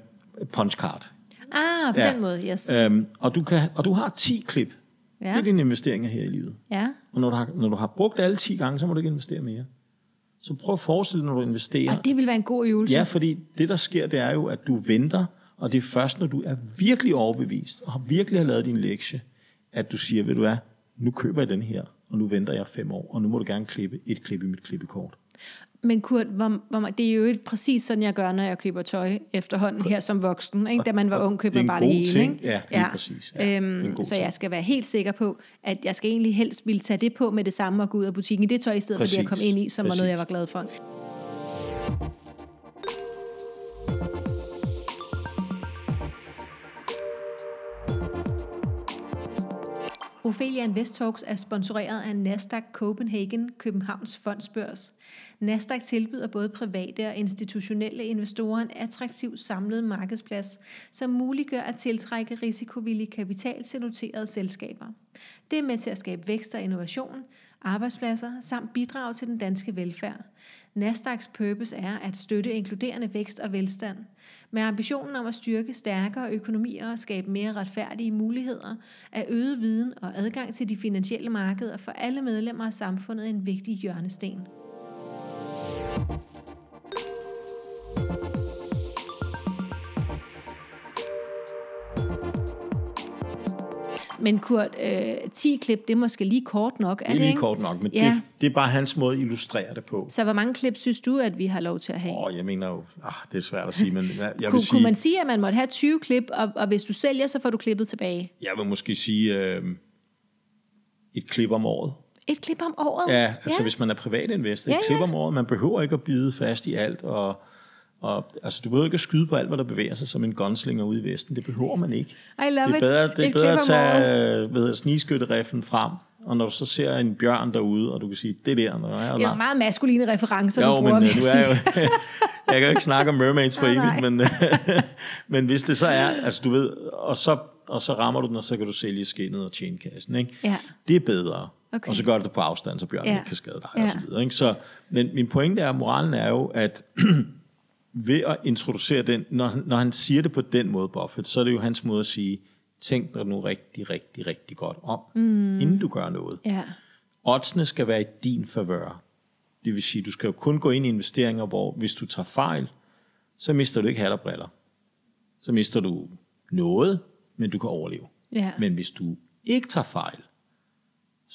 Speaker 2: punchcard.
Speaker 1: Ah, på
Speaker 2: Ja.
Speaker 1: den måde, yes.
Speaker 2: Øhm, og, du kan, og du har 10 klip. Ja. Det er dine investeringer her i livet.
Speaker 1: ja.
Speaker 2: Og når du, har, når du har brugt alle 10 gange, så må du ikke investere mere. Så prøv at forestille dig, når du investerer.
Speaker 1: Og det vil være en god øvelse.
Speaker 2: Ja, fordi det, der sker, det er jo, at du venter, og det er først, når du er virkelig overbevist, og har virkelig har lavet din lektie, at du siger, ved du hvad, nu køber jeg den her, og nu venter jeg fem år, og nu må du gerne klippe et klip i mit klippekort.
Speaker 1: Men Kurt, hvor, hvor, det er jo ikke præcis sådan, jeg gør, når jeg køber tøj efterhånden her som voksen. Ikke? Da man var ung, købte man bare det hele.
Speaker 2: ting.
Speaker 1: Ikke?
Speaker 2: Ja, lige præcis. Ja,
Speaker 1: øhm, så
Speaker 2: ting.
Speaker 1: jeg skal være helt sikker på, at jeg skal egentlig helst ville tage det på med det samme og gå ud af butikken i det tøj, i stedet for det, jeg kom
Speaker 2: Præcis.
Speaker 1: ind i, som var noget,
Speaker 2: Præcis.
Speaker 1: jeg var glad for. Ophelia Invest Talks er sponsoreret af Nasdaq Copenhagen, Københavns Fondsbørs. Nasdaq tilbyder både private og institutionelle investorer en attraktiv samlet markedsplads, som muliggør at tiltrække risikovillig kapital til noterede selskaber. Det er med til at skabe vækst og innovation, arbejdspladser samt bidrage til den danske velfærd. Nasdaqs purpose er at støtte inkluderende vækst og velstand. Med ambitionen om at styrke stærkere økonomier og skabe mere retfærdige muligheder, er øget viden og adgang til de finansielle markeder for alle medlemmer af samfundet en vigtig hjørnesten. Men Kurt, øh, 10 klip, det er måske lige kort nok, er
Speaker 2: Det er
Speaker 1: det,
Speaker 2: lige
Speaker 1: ikke?
Speaker 2: kort nok, men
Speaker 1: Ja.
Speaker 2: det, det er bare hans måde at illustrere det på.
Speaker 1: Så hvor mange klip synes du, at vi har lov til at have?
Speaker 2: Åh, jeg mener jo, ah, det er svært at sige, men jeg, jeg vil
Speaker 1: kunne,
Speaker 2: sige,
Speaker 1: kunne man sige, at man måtte have 20 klip, og, og hvis du sælger, så får du klippet tilbage?
Speaker 2: jeg vil måske sige øh, et klip om året.
Speaker 1: Et klip om året?
Speaker 2: Ja, altså
Speaker 1: Ja.
Speaker 2: hvis man er privatinvestor, et
Speaker 1: Ja,
Speaker 2: klip
Speaker 1: ja.
Speaker 2: om året. Man behøver ikke at bide fast i alt, og, og altså, du behøver ikke at skyde på alt, hvad der bevæger sig som en gunslinger ude i Vesten. Det behøver man ikke.
Speaker 1: I love
Speaker 2: det er bedre, det er bedre at tage hvad hedder, snigskytteriffen frem, og når du så ser en bjørn derude, og du kan sige, det der, når jeg er
Speaker 1: Det er jo meget maskuline referencer,
Speaker 2: jo,
Speaker 1: du
Speaker 2: men
Speaker 1: bruger,
Speaker 2: øh,
Speaker 1: vil
Speaker 2: nu
Speaker 1: jeg
Speaker 2: er jeg jo, jeg kan jo ikke snakke om mermaids for
Speaker 1: Nej,
Speaker 2: evigt, men, men hvis det så er, altså du ved, og så, og så rammer du den, og så kan du sælge skinnet og tjene kassen, ikke?
Speaker 1: Ja.
Speaker 2: Det er bedre.
Speaker 1: Okay.
Speaker 2: Og så gør det på afstand, så bjørnen
Speaker 1: Ja.
Speaker 2: ikke kan skade dig,
Speaker 1: Ja.
Speaker 2: og så videre, ikke? Så, men min pointe er, moralen er jo, at ved at introducere den, når, når han siger det på den måde, Buffett, så er det jo hans måde at sige, tænk dig nu rigtig, rigtig, rigtig godt om, mm. inden du gør noget.
Speaker 1: Ja.
Speaker 2: Oddsene skal være i din favør. Det vil sige, du skal jo kun gå ind i investeringer, hvor hvis du tager fejl, så mister du ikke hat og briller. Så mister du noget, men du kan overleve.
Speaker 1: Ja.
Speaker 2: Men hvis du ikke tager fejl,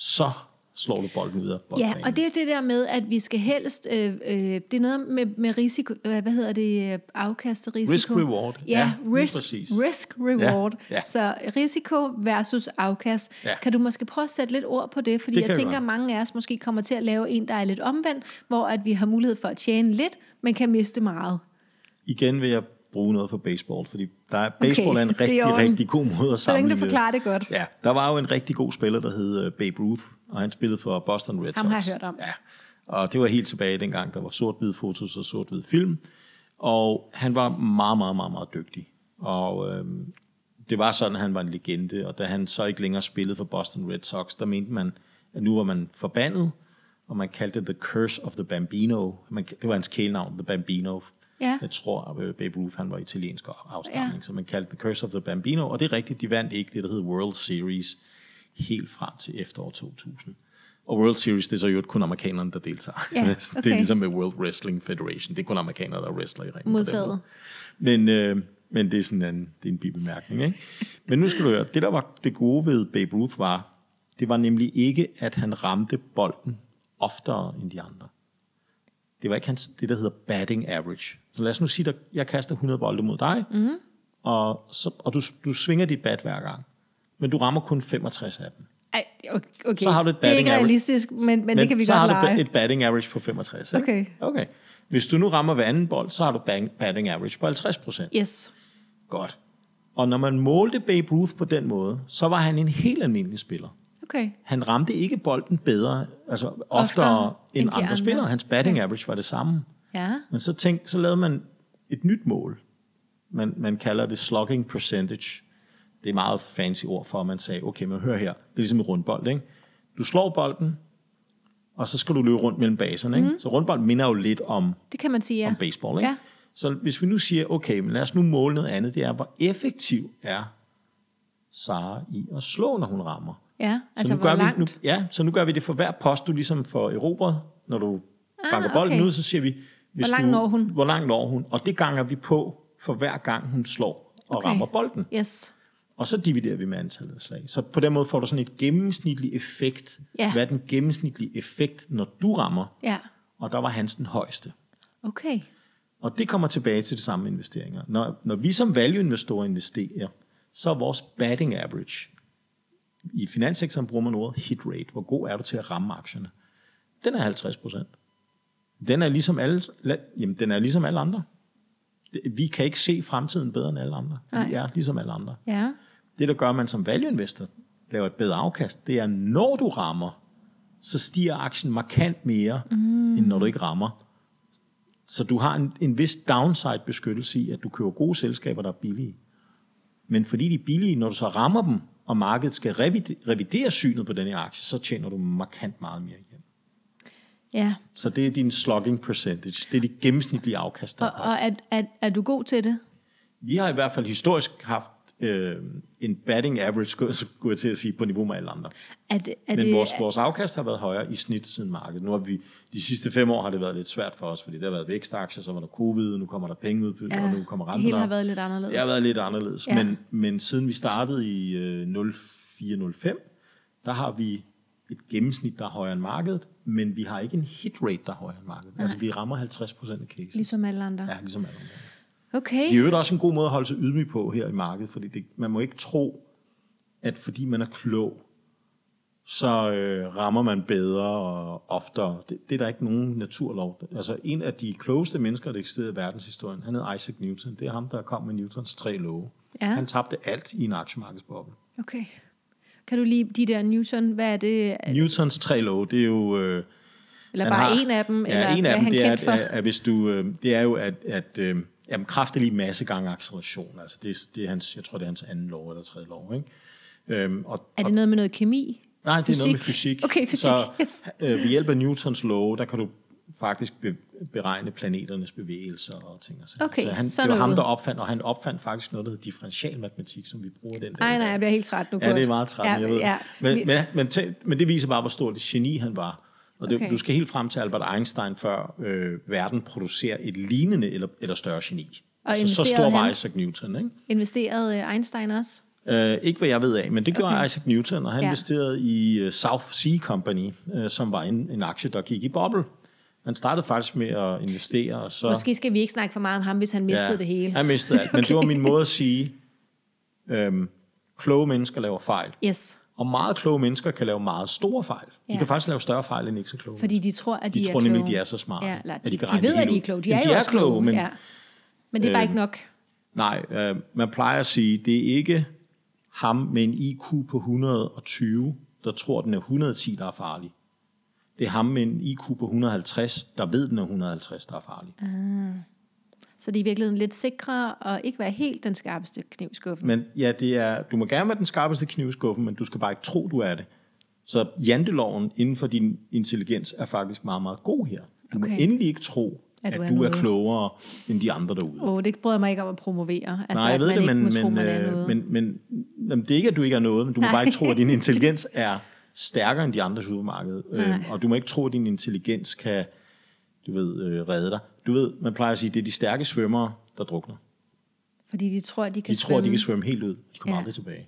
Speaker 2: så slår du bolden ud af
Speaker 1: Ja,
Speaker 2: boldbanen.
Speaker 1: og det er det der med, at vi skal helst, øh, øh, det er noget med, med risiko, øh, hvad hedder det, øh, afkast og risiko.
Speaker 2: Risk reward.
Speaker 1: Ja,
Speaker 2: Ja,
Speaker 1: risk,
Speaker 2: præcis.
Speaker 1: risk reward.
Speaker 2: Ja, ja.
Speaker 1: Så risiko versus afkast.
Speaker 2: Ja.
Speaker 1: Kan du måske prøve at sætte lidt ord på det? Fordi
Speaker 2: Det
Speaker 1: jeg tænker, at mange af os måske kommer til at lave en, der er lidt omvendt, hvor at vi har mulighed for at tjene lidt, men kan miste meget.
Speaker 2: Igen vil jeg bruge noget for baseball, fordi der er, baseball er en
Speaker 1: det er
Speaker 2: rigtig, rigtig god måde at
Speaker 1: Så længe
Speaker 2: sammenligne
Speaker 1: du forklarer det godt.
Speaker 2: Ja, der var jo en rigtig god spiller, der hed uh, Babe Ruth, og han spillede for Boston Red Sox.
Speaker 1: Ham har jeg hørt om.
Speaker 2: Ja, og det var helt tilbage dengang, der var sort-hvid fotos og sort-hvid film. Og han var meget, meget, meget, meget dygtig. Og øhm, det var sådan, at han var en legende, og da han så ikke længere spillede for Boston Red Sox, der mente man, at nu var man forbandet, og man kaldte det The Curse of the Bambino. Man, det var hans kælenavn, The Bambino.
Speaker 1: Ja.
Speaker 2: Jeg tror, at Babe Ruth han var italiensk afstamning,
Speaker 1: Ja.
Speaker 2: så man kaldte The Curse of the Bambino, og det er rigtigt, de vandt ikke det, der hed World Series helt frem til efterår 2000. Og World Series, det er så jo kun amerikanerne, der deltager.
Speaker 1: Ja,
Speaker 2: Det
Speaker 1: okay.
Speaker 2: er ligesom med World Wrestling Federation. Det er kun amerikanere, der wrestler i ringen.
Speaker 1: Modtaget.
Speaker 2: Men, øh, men det er sådan en, det er en bibemærkning. Ikke? Men nu skal du høre, det der var det gode ved Babe Ruth var, det var nemlig ikke, at han ramte bolden oftere end de andre. Det var ikke hans, det, der hedder batting average. Så lad os nu sige, at jeg kaster 100 bolde mod dig,
Speaker 1: Mhm.
Speaker 2: mm. og, så, og du, du svinger dit bat hver gang. Men du rammer kun 65 af dem.
Speaker 1: Ej, okay.
Speaker 2: Så har du et
Speaker 1: det er
Speaker 2: batting
Speaker 1: ikke
Speaker 2: average.
Speaker 1: realistisk, men, men, det kan vi
Speaker 2: så
Speaker 1: godt
Speaker 2: har
Speaker 1: lege.
Speaker 2: du et batting average på 65. Ikke?
Speaker 1: Okay.
Speaker 2: okay. Hvis du nu rammer hver anden bold, så har du batting average på 50 procent.
Speaker 1: Yes.
Speaker 2: Godt. Og når man målte Babe Ruth på den måde, så var han en helt almindelig spiller.
Speaker 1: Okay.
Speaker 2: Han ramte ikke bolden bedre, altså oftere,
Speaker 1: Oftere
Speaker 2: end,
Speaker 1: end
Speaker 2: andre,
Speaker 1: andre.
Speaker 2: spillere. Hans batting average var det samme.
Speaker 1: Ja.
Speaker 2: Men så, tænk, så lavede man et nyt mål. Man, man kalder det slugging percentage. Det er et meget fancy ord for, at man sagde, okay, men hør her, det er ligesom en rundbold, ikke? Du slår bolden, og så skal du løbe rundt mellem baserne, ikke? Mm. Så rundbold minder jo lidt om,
Speaker 1: Det kan man sige, ja.
Speaker 2: om baseball, ikke?
Speaker 1: Ja.
Speaker 2: Så hvis vi nu siger, okay, men lad os nu måle noget andet, det er, hvor effektiv er Sara i at slå, når hun rammer.
Speaker 1: Ja, altså
Speaker 2: så nu
Speaker 1: hvor
Speaker 2: gør
Speaker 1: langt?
Speaker 2: Vi, nu, ja, så nu gør vi det for hver post, du ligesom får erobret, når du
Speaker 1: Ah,
Speaker 2: banker bolden
Speaker 1: okay.
Speaker 2: ud, så siger vi, hvis
Speaker 1: Hvor langt
Speaker 2: du,
Speaker 1: når hun?
Speaker 2: Hvor langt når hun? Og det ganger vi på for hver gang hun slår og
Speaker 1: Okay.
Speaker 2: rammer bolden.
Speaker 1: Yes.
Speaker 2: Og så dividerer vi med antallet af slag. Så på den måde får du sådan et gennemsnitlig effekt.
Speaker 1: Ja.
Speaker 2: Hvad er den gennemsnitlige effekt, når du rammer?
Speaker 1: Ja.
Speaker 2: Og der var hans den højeste.
Speaker 1: Okay.
Speaker 2: Og det kommer tilbage til det samme investeringer. Når, når vi som value-investorer investerer, så er vores batting average, i finanssektoren bruger man ordet hit rate, hvor god er du til at ramme aktierne, den er 50 procent. Den er ligesom alle, jamen, den er ligesom alle andre. Vi kan ikke se fremtiden bedre end alle andre. Vi
Speaker 1: Nej.
Speaker 2: er ligesom alle andre.
Speaker 1: Ja.
Speaker 2: Det, der gør, at man som value investor laver et bedre afkast, det er, når du rammer, så stiger aktien markant mere, mm. end når du ikke rammer. Så du har en, en vis downside beskyttelse i, at du køber gode selskaber, der er billige. Men fordi de er billige, når du så rammer dem, og markedet skal revidere, synet på den her aktie, så tjener du markant meget mere hjem.
Speaker 1: Ja.
Speaker 2: Så det er din slugging percentage. Det er de gennemsnitlige afkast.
Speaker 1: Og, og er, er, er du god til det?
Speaker 2: Vi har i hvert fald historisk haft øh, en batting average, skulle jeg til at sige, på niveau med alle andre.
Speaker 1: Er det, er
Speaker 2: Men
Speaker 1: det,
Speaker 2: vores, vores afkast har været højere i snit siden markedet. Nu har vi, de sidste fem år har det været lidt svært for os, fordi der har været vækstaktier, så var der covid, nu kommer der penge ud,
Speaker 1: ja,
Speaker 2: og nu kommer
Speaker 1: det
Speaker 2: renten
Speaker 1: hele har været lidt anderledes.
Speaker 2: Det har været lidt anderledes.
Speaker 1: Ja.
Speaker 2: Ja. Men, men siden vi startede i øh, 04-05, der har vi et gennemsnit, der er højere end markedet, men vi har ikke en hit rate, der er højere end markedet. Nej. Altså vi rammer 50% af cases.
Speaker 1: Ligesom alle andre.
Speaker 2: Ja, ligesom alle andre.
Speaker 1: Okay.
Speaker 2: Det er jo også en god måde at holde sig ydmyg på her i markedet, fordi det, man må ikke tro, at fordi man er klog, så øh, rammer man bedre og oftere. Det, det er der ikke nogen naturlov. Altså en af de klogeste mennesker, der eksisterede i verdenshistorien, han hed Isaac Newton. Det er ham, der kom med Newtons tre love.
Speaker 1: Ja.
Speaker 2: Han tabte alt i en aktiemarkedsboble.
Speaker 1: Okay. Kan du lige de der Newton, hvad er det?
Speaker 2: Newtons tre love, det er jo... Øh,
Speaker 1: Eller bare
Speaker 2: har-
Speaker 1: en af dem?
Speaker 2: Ja,
Speaker 1: eller
Speaker 2: en af dem,
Speaker 1: han
Speaker 2: det er, at, at, at hvis du, øh, det er jo, at, at øh, jamen, kraft er lige masse gange acceleration. Altså det, det er hans, jeg tror, det er hans anden lov eller tredje lov. Ikke? Øhm, og,
Speaker 1: Er det noget med noget kemi?
Speaker 2: Nej, det er noget med
Speaker 1: Fysik? Okay, fysik,
Speaker 2: Så
Speaker 1: yes.
Speaker 2: øh, ved hjælp af Newtons love, der kan du faktisk be, beregne planeternes bevægelser og ting og sager.
Speaker 1: Okay,
Speaker 2: så han,
Speaker 1: sådan
Speaker 2: det var ham, der opfandt, og han opfandt faktisk noget, der hedder differential matematik, som vi bruger den dag.
Speaker 1: Nej, nej, jeg bliver helt træt nu.
Speaker 2: Ja,
Speaker 1: Kurt.
Speaker 2: det er meget træt,
Speaker 1: ja,
Speaker 2: jeg ved.
Speaker 1: Ja,
Speaker 2: men,
Speaker 1: Vi-
Speaker 2: men, men, men det viser bare, hvor stort et geni han var. Og det,
Speaker 1: Okay.
Speaker 2: okay. du skal helt frem til Albert Einstein, før øh, verden producerer et lignende eller, eller større geni.
Speaker 1: Og
Speaker 2: altså, så stor var? Isaac Newton, ikke?
Speaker 1: Investerede øh, Einstein også?
Speaker 2: Uh, ikke hvad jeg ved af, men det gjorde
Speaker 1: Okay.
Speaker 2: okay. Isaac Newton, og han
Speaker 1: Ja.
Speaker 2: ja. investerede i uh, South Sea Company, uh, som var en, en aktie, der gik i boble. Han startede faktisk med at investere, og så...
Speaker 1: Måske skal vi ikke snakke for meget om ham, hvis han mistede det hele.
Speaker 2: Han mistede alt, men det var min måde at sige, øhm, kloge mennesker laver fejl.
Speaker 1: Yes,
Speaker 2: Og meget kloge mennesker kan lave meget store fejl. De
Speaker 1: Ja.
Speaker 2: kan faktisk lave større fejl end ikke så kloge.
Speaker 1: fordi de tror, at de,
Speaker 2: de
Speaker 1: er
Speaker 2: tror
Speaker 1: kloge.
Speaker 2: nemlig, de er så smarte.
Speaker 1: Ja, eller
Speaker 2: at
Speaker 1: de,
Speaker 2: kan
Speaker 1: de ved, at de er kloge. De er
Speaker 2: de er
Speaker 1: også
Speaker 2: kloge, men
Speaker 1: ja. Men det er bare
Speaker 2: Øhm,
Speaker 1: ikke nok.
Speaker 2: Nej, øh, man plejer at sige, det er ikke ham med en IQ på 120, der tror, den er 110, der er farlig. Det er ham med en IQ på 150, der ved, den er 150, der er farlig.
Speaker 1: Så det er i virkeligheden lidt sikre og ikke være helt den skarpeste kniv i skuffen.
Speaker 2: Men ja, det er, du må gerne være den skarpeste kniv i skuffen, men du skal bare ikke tro, du er det. Så janteloven inden for din intelligens er faktisk meget, meget god her. Du okay. Må endelig ikke tro,
Speaker 1: At
Speaker 2: at
Speaker 1: du er
Speaker 2: du er,
Speaker 1: noget.
Speaker 2: klogere end de andre derude.
Speaker 1: Åh, oh, det bryder mig ikke om at promovere. Altså,
Speaker 2: Nej, jeg
Speaker 1: at
Speaker 2: ved
Speaker 1: man
Speaker 2: det,
Speaker 1: ikke
Speaker 2: men,
Speaker 1: må tro,
Speaker 2: men, øh,
Speaker 1: noget.
Speaker 2: men, men jamen, det er ikke, at du ikke er noget, men du må
Speaker 1: Nej.
Speaker 2: bare ikke tro, at din intelligens er stærkere end de andre supermarkeder.
Speaker 1: Nej.
Speaker 2: Øhm, og du må ikke tro, at din intelligens kan du ved, øh, redde dig. Du ved, man plejer at sige, det er de stærke svømmere, der drukner.
Speaker 1: Fordi de tror, at de kan
Speaker 2: De tror, de kan svømme helt ud. De kommer
Speaker 1: Ja.
Speaker 2: aldrig tilbage.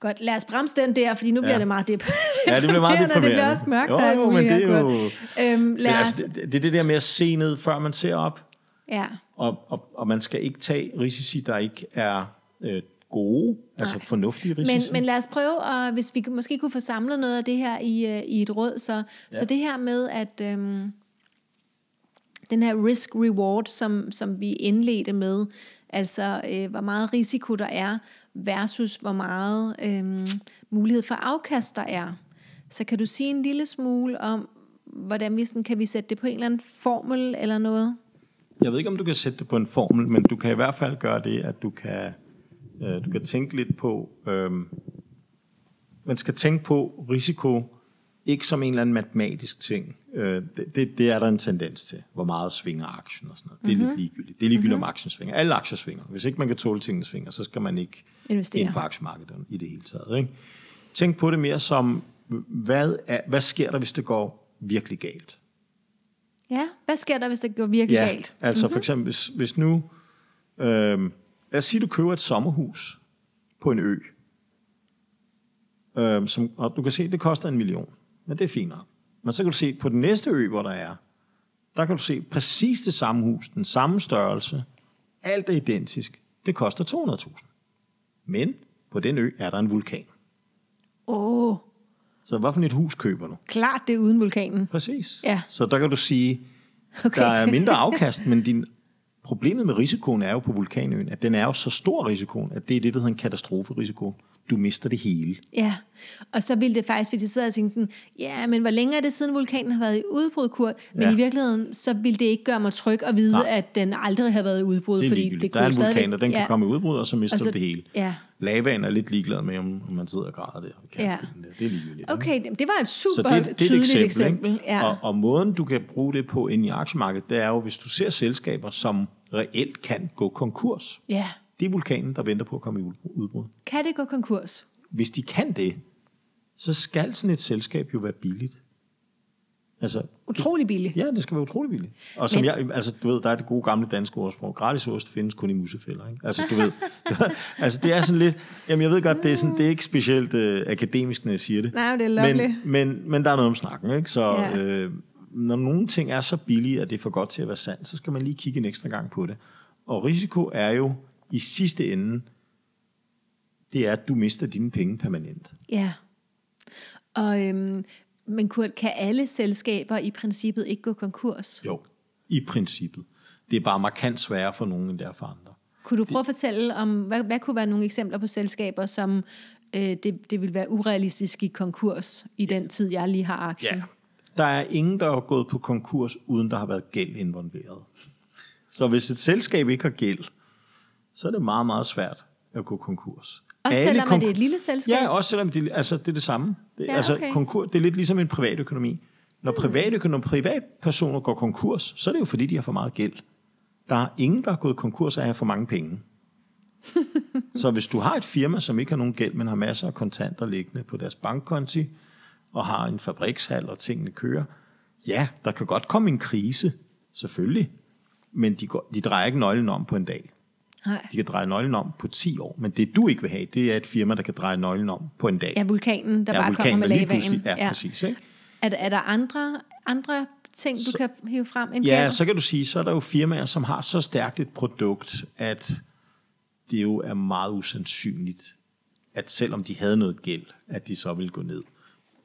Speaker 1: Godt, lad os bremse den der, fordi nu bliver
Speaker 2: Ja.
Speaker 1: det meget dep-
Speaker 2: Ja, det bliver meget
Speaker 1: deprimerende, Det bliver
Speaker 2: deprimerende.
Speaker 1: også mørkt.
Speaker 2: Jo, jo, men det er jo-.
Speaker 1: Øhm,
Speaker 2: Men
Speaker 1: lad os,
Speaker 2: altså, det, det er det der med at se ned, før man ser op.
Speaker 1: ja.
Speaker 2: Og, og, og man skal ikke tage risici, der ikke er øh, gode, altså
Speaker 1: Nej.
Speaker 2: fornuftige
Speaker 1: Men,
Speaker 2: risici.
Speaker 1: men lad os prøve, og hvis vi måske kunne få samlet noget af det her i, øh, i et råd. Så, ja. så det her med, at øhm, den her risk-reward, som, som vi indledte med, altså øh, hvor meget risiko der er, versus hvor meget øh, mulighed for afkast der er. Så kan du sige en lille smule om, hvordan vi sådan, kan vi sætte det på en eller anden formel eller noget?
Speaker 2: Jeg ved ikke, om du kan sætte det på en formel, men du kan i hvert fald gøre det, at du kan, øh, du kan tænke lidt på, øh, man skal tænke på risiko, ikke som en eller anden matematisk ting. Øh, det, det, det er der en tendens til, hvor meget svinger aktien og sådan noget. Det er
Speaker 1: Mhm.
Speaker 2: lidt ligegyldigt. Det er ligegyldigt, om aktien svinger. Alle aktier svinger. Hvis ikke man kan tåle tingene svinger, så skal man ikke
Speaker 1: Investere.
Speaker 2: ind på aktiemarkedet i det hele taget. Ikke? Tænk på det mere som, hvad, er, hvad sker der, hvis det går virkelig galt?
Speaker 1: Ja, hvad sker der, hvis det går virkelig
Speaker 2: Ja,
Speaker 1: galt?
Speaker 2: altså for eksempel, hvis, hvis nu, øh, lad os sige, du køber et sommerhus på en ø, øh, som, og du kan se, det koster en million, men det er fint nok. Men så kan du se, på den næste ø, hvor der er, der kan du se præcis det samme hus, den samme størrelse, alt er identisk, det koster 200.000. Men på den ø er der en vulkan.
Speaker 1: Åh, oh,
Speaker 2: Så hvad for et hus køber du?
Speaker 1: klart det er uden vulkanen.
Speaker 2: Præcis.
Speaker 1: Ja.
Speaker 2: Så der kan du sige,
Speaker 1: Okay.
Speaker 2: der er mindre afkast, men din, problemet med risikoen er jo på vulkanøen, at den er jo så stor risikoen, at det er det, der hedder en katastroferisiko. Du mister det hele.
Speaker 1: Ja, og så ville det faktisk, hvis jeg sidder og tænker sådan, ja, men hvor længe er det siden vulkanen har været i udbrud, Kurt? Men
Speaker 2: Ja.
Speaker 1: i virkeligheden, så ville det ikke gøre mig tryg at vide,
Speaker 2: Nej.
Speaker 1: at den aldrig har været i udbrud,
Speaker 2: Det er
Speaker 1: fordi
Speaker 2: ligegyldigt.
Speaker 1: det
Speaker 2: der er en vulkan,
Speaker 1: stadigvæk-
Speaker 2: og den kan
Speaker 1: ja,
Speaker 2: komme i udbrud, og så mister
Speaker 1: Og så-
Speaker 2: du det hele.
Speaker 1: Ja,
Speaker 2: Lavaen er lidt ligeglad med, om, om man sidder og græder der.
Speaker 1: Ja.
Speaker 2: Ja. Der. Det er ligegyldigt.
Speaker 1: okay, det det var et
Speaker 2: Så
Speaker 1: super
Speaker 2: det, det er
Speaker 1: tydeligt
Speaker 2: eksempel.
Speaker 1: eksempel.
Speaker 2: ikke?
Speaker 1: Ja.
Speaker 2: Og, og måden, du kan bruge det på inde i aktiemarkedet, det er jo, hvis du ser selskaber, som reelt kan gå konkurs.
Speaker 1: ja,
Speaker 2: Det er vulkanen, der venter på at komme i udbrud.
Speaker 1: kan det gå konkurs?
Speaker 2: Hvis de kan det, så skal sådan et selskab jo være billigt. Altså,
Speaker 1: Utrolig billigt.
Speaker 2: ja, det skal være utrolig billigt. Og som
Speaker 1: Men-
Speaker 2: jeg, altså, du ved, der er det gode gamle danske ordsprog. Gratis ost findes kun i musefælder, ikke? Altså, du ved, altså, det er sådan lidt, jamen, jeg ved godt, det er, sådan, det er ikke specielt øh, akademisk, når jeg siger det.
Speaker 1: Nej, det er lovely.
Speaker 2: Men, men, men der er noget om snakken, ikke? Så
Speaker 1: Ja.
Speaker 2: øh, når nogle ting er så billige, at det er for godt til at være sandt, så skal man lige kigge en ekstra gang på det. Og risiko er jo i sidste ende, det er, at du mister dine penge permanent.
Speaker 1: Ja. Og, øhm, men Kurt, kan alle selskaber i princippet ikke gå konkurs?
Speaker 2: Jo, i princippet. Det er bare markant sværere for nogen, end det er for andre.
Speaker 1: Kunne du prøve at fortælle om, hvad, hvad kunne være nogle eksempler på selskaber, som øh, det, det vil være urealistisk i konkurs i den tid, jeg lige har aktien?
Speaker 2: Ja. Der er ingen, der er gået på konkurs, uden der har været gæld involveret. Så hvis et selskab ikke har gæld, så er det meget, meget svært at gå konkurs.
Speaker 1: Og
Speaker 2: Alle
Speaker 1: selvom
Speaker 2: konk-
Speaker 1: det er et lille selskab?
Speaker 2: Ja, også selvom det, altså, det er det samme. Det,
Speaker 1: Ja,
Speaker 2: altså,
Speaker 1: okay.
Speaker 2: konkur, det er lidt ligesom en privatøkonomi. Når, privatøkonomi, når privatpersoner går konkurs, så er det jo fordi, de har for meget gæld. Der er ingen, der er gået konkurs af at have for mange penge. så hvis du har et firma, som ikke har nogen gæld, men har masser af kontanter liggende på deres bankkonti, og har en fabrikshal, og tingene kører, ja, der kan godt komme en krise, selvfølgelig, men de, går, de drejer ikke nøglen om på en dag.
Speaker 1: Nej.
Speaker 2: De kan dreje nøglen om på 10 år, men det du ikke vil have, det er et firma, der kan dreje nøglen om på en dag.
Speaker 1: Ja, vulkanen, der
Speaker 2: Ja,
Speaker 1: bare
Speaker 2: vulkanen,
Speaker 1: kommer med lavaen.
Speaker 2: pludselig- ja, præcis, ikke?
Speaker 1: Er, er der andre, andre ting, du
Speaker 2: Så-
Speaker 1: kan hive frem end
Speaker 2: Ja,
Speaker 1: gæld?
Speaker 2: så kan du sige, så er der jo firmaer, som har så stærkt et produkt, at det jo er meget usandsynligt, at selvom de havde noget gæld, at de så ville gå ned.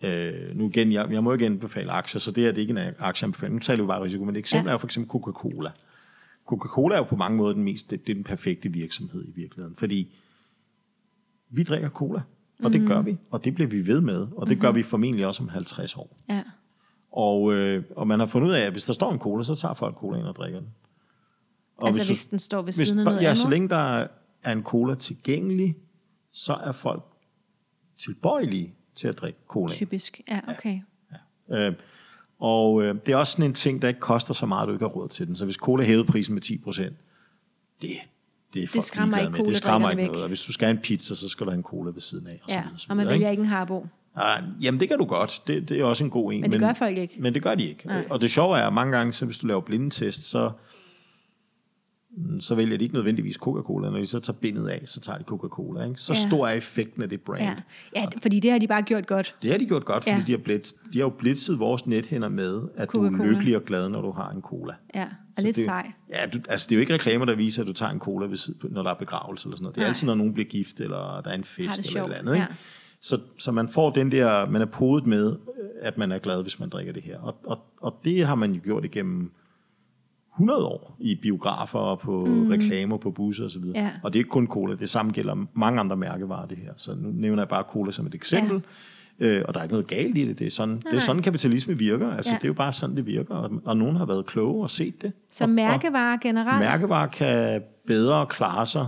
Speaker 2: Øh, nu igen, jeg, jeg må ikke anbefale aktier, så det her det er ikke en aktieanbefaling. Nu taler vi bare risiko, men et eksempel
Speaker 1: Ja.
Speaker 2: ja. er for eksempel Coca-Cola. Coca-Cola er jo på mange måder den mest, det, det er den perfekte virksomhed i virkeligheden, fordi vi drikker cola, og det gør vi, og det bliver vi ved med, og det gør vi formentlig også om 50 år.
Speaker 1: Ja.
Speaker 2: Og, øh, og man har fundet ud af, at hvis der står en cola, så tager folk cola ind og drikker den. Og
Speaker 1: Altså
Speaker 2: du-
Speaker 1: hvis den står ved
Speaker 2: hvis,
Speaker 1: siden af noget
Speaker 2: Ja,
Speaker 1: andet?
Speaker 2: så længe der er en cola tilgængelig, så er folk tilbøjelige til at drikke cola.
Speaker 1: Typisk, ja, okay.
Speaker 2: Øh, og øh, det er også sådan en ting, der ikke koster så meget, at du ikke har råd til den. Så hvis cola hævede prisen med 10 procent, det, det er folk
Speaker 1: skræmmer ikke
Speaker 2: med. Det skræmmer ikke noget. Og hvis du skal have en pizza, så skal du have en cola ved siden af. Og
Speaker 1: Ja,
Speaker 2: så videre, så
Speaker 1: og man
Speaker 2: videre, ikke?
Speaker 1: vælger ikke en harbo.
Speaker 2: Ah, jamen, det kan du godt. Det, det er også en god en.
Speaker 1: Men det gør folk ikke.
Speaker 2: Men det gør de ikke.
Speaker 1: Nej.
Speaker 2: Og det sjove er, at mange gange, så hvis du laver blindetest, så, så vælger de ikke nødvendigvis Coca-Cola. Når de så tager bindet af, så tager de Coca-Cola. Ikke? Så
Speaker 1: Ja.
Speaker 2: stor er effekten af det brand.
Speaker 1: Ja. ja, fordi det har de bare gjort godt.
Speaker 2: Det har de gjort godt, fordi
Speaker 1: Ja.
Speaker 2: de, har blitz, de har jo blitzet vores nethænder med, at du er lykkelig og glad, når du har en cola.
Speaker 1: Ja, og lidt
Speaker 2: det,
Speaker 1: sej.
Speaker 2: Ja, du, altså det er jo ikke reklamer, der viser, at du tager en cola, ved, siden- når der er begravelse eller sådan noget. Det er
Speaker 1: Nej.
Speaker 2: altid, når nogen bliver gift, eller der er en fest eller et eller andet. Ikke?
Speaker 1: ja.
Speaker 2: Så, så man får den der, man er podet med, at man er glad, hvis man drikker det her. Og, og, og det har man jo gjort igennem 100 år i biografer og på mm. reklamer på busser osv.
Speaker 1: Ja.
Speaker 2: Og det er ikke kun cola, det samme gælder mange andre mærkevarer det her. Så nu nævner jeg bare cola som et eksempel. Ja. Øh, og der er ikke noget galt i det. Det er sådan, det er
Speaker 1: nej.
Speaker 2: sådan kapitalisme virker. Altså,
Speaker 1: Ja.
Speaker 2: Det er jo bare sådan, det virker. Og, og nogen har været kloge og set det.
Speaker 1: Så
Speaker 2: og,
Speaker 1: mærkevarer generelt?
Speaker 2: Mærkevarer kan bedre klare sig,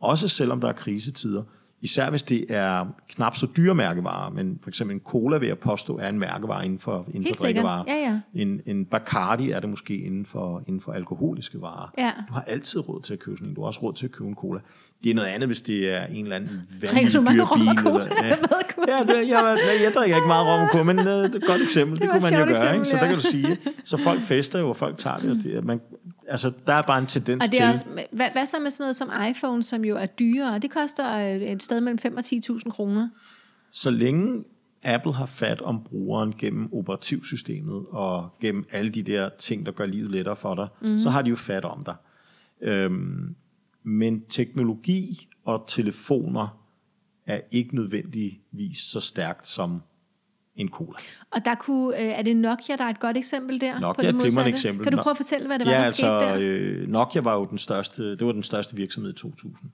Speaker 2: også selvom der er krisetider. Især hvis det er knap så dyre mærkevarer, men for eksempel en cola vil jeg påstå er en mærkevare inden for, inden
Speaker 1: Helt
Speaker 2: for drikkevarer.
Speaker 1: Ja, ja.
Speaker 2: En, en Bacardi er det måske inden for, inden for alkoholiske varer.
Speaker 1: Ja.
Speaker 2: Du har altid råd til at købe sådan en. Du har også råd til at købe en cola. Det er noget andet, hvis det er en eller anden vanvittig dyr bil.
Speaker 1: cola?
Speaker 2: Eller, ja. Ja, det, jeg, jeg, jeg drikker ikke meget rom og cola, men uh, det er et godt eksempel. Det,
Speaker 1: Det
Speaker 2: kunne man jo gøre.
Speaker 1: eksempel,
Speaker 2: Ikke? Så der
Speaker 1: ja.
Speaker 2: kan du sige, så folk fester jo, og folk tager det. Og det man, altså, der er bare en tendens
Speaker 1: Og det
Speaker 2: til...
Speaker 1: er også, hvad, hvad så med sådan noget som iPhone, som jo er dyrere? Det koster øh, et sted mellem 5 og 10.000 kroner.
Speaker 2: så længe Apple har fat om brugeren gennem operativsystemet og gennem alle de der ting, der gør livet lettere for dig, mm. så har de jo fat om dig. Øhm, men teknologi og telefoner er ikke nødvendigvis så stærkt som en cola.
Speaker 1: Og der kunne, øh, er det Nokia, der er et godt eksempel der?
Speaker 2: Nokia
Speaker 1: på
Speaker 2: er
Speaker 1: det
Speaker 2: et glimrende
Speaker 1: modsatte?
Speaker 2: eksempel.
Speaker 1: Kan du prøve at fortælle, hvad det var,
Speaker 2: ja,
Speaker 1: der
Speaker 2: altså,
Speaker 1: skete der?
Speaker 2: øh, Nokia var jo den største, det var den største virksomhed i 2000.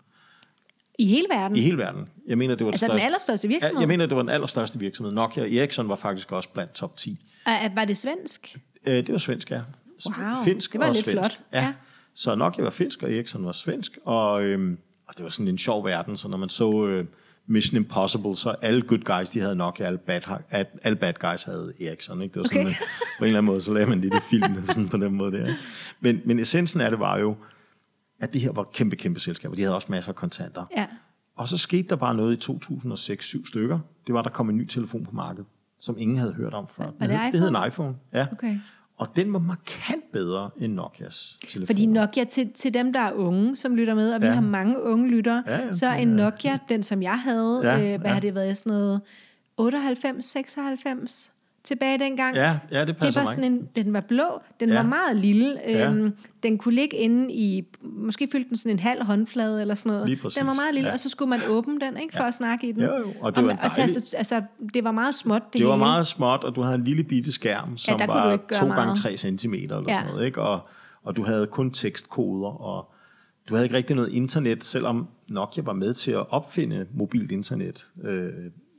Speaker 1: I hele verden?
Speaker 2: I hele verden. Jeg mener, det var
Speaker 1: altså den
Speaker 2: største,
Speaker 1: allerstørste virksomhed?
Speaker 2: Ja, jeg mener, det var den allerstørste virksomhed. Nokia og Ericsson var faktisk også blandt top 10.
Speaker 1: Er, var det svensk?
Speaker 2: Øh, det var svensk, ja.
Speaker 1: Wow,
Speaker 2: finsk
Speaker 1: det var
Speaker 2: og
Speaker 1: lidt
Speaker 2: svensk.
Speaker 1: flot.
Speaker 2: Ja.
Speaker 1: Ja.
Speaker 2: ja. Så Nokia var finsk, og Ericsson var svensk. Og, øhm, og det var sådan en sjov verden, så når man så øh, Mission Impossible, så alle good guys, de havde Nokia, alle bad, alle bad guys havde Ericsson. Ikke? Det var sådan,
Speaker 1: Okay.
Speaker 2: okay. på en eller anden måde, så lavede man lidt i filmen sådan på den måde der. Men, men essensen af det var jo, at det her var kæmpe, kæmpe selskaber. De havde også masser af kontanter.
Speaker 1: Ja.
Speaker 2: Og så skete der bare noget i 2006-7 stykker. Det var, der kom en ny telefon på markedet, som ingen havde hørt om før.
Speaker 1: det
Speaker 2: Den hed- Det hed en
Speaker 1: iPhone?
Speaker 2: iPhone, ja.
Speaker 1: Okay.
Speaker 2: Og den var markant bedre end Nokias telefon.
Speaker 1: Fordi Nokia, til, til dem, der er unge, som lytter med, og vi
Speaker 2: Ja.
Speaker 1: har mange unge lyttere,
Speaker 2: Ja, ja,
Speaker 1: så er en Nokia, den som jeg havde,
Speaker 2: Ja,
Speaker 1: øh, hvad
Speaker 2: ja.
Speaker 1: har det været, sådan noget 98, 96 tilbage dengang.
Speaker 2: Ja, ja, det
Speaker 1: Det
Speaker 2: passer
Speaker 1: var
Speaker 2: mig.
Speaker 1: sådan en, den var blå, den
Speaker 2: Ja.
Speaker 1: var meget lille.
Speaker 2: Ja.
Speaker 1: Øhm, den kunne ligge inde i, måske fyldte den sådan en halv håndflade eller sådan noget. Den var meget lille,
Speaker 2: ja.
Speaker 1: og så skulle man åbne den, ikke, for at snakke i den.
Speaker 2: Jo, jo, og det var
Speaker 1: og
Speaker 2: dejlig-
Speaker 1: altså, altså, det var meget småt, det,
Speaker 2: Det var
Speaker 1: hele.
Speaker 2: meget småt, og du havde en lille bitte skærm, som
Speaker 1: du
Speaker 2: var
Speaker 1: ikke gøre
Speaker 2: 2 gange
Speaker 1: meget.
Speaker 2: 3 cm eller
Speaker 1: Ja.
Speaker 2: sådan noget. Ikke? Og, og du havde kun tekstkoder, og du havde ikke rigtig noget internet, selvom Nokia var med til at opfinde mobilt internet. Øh,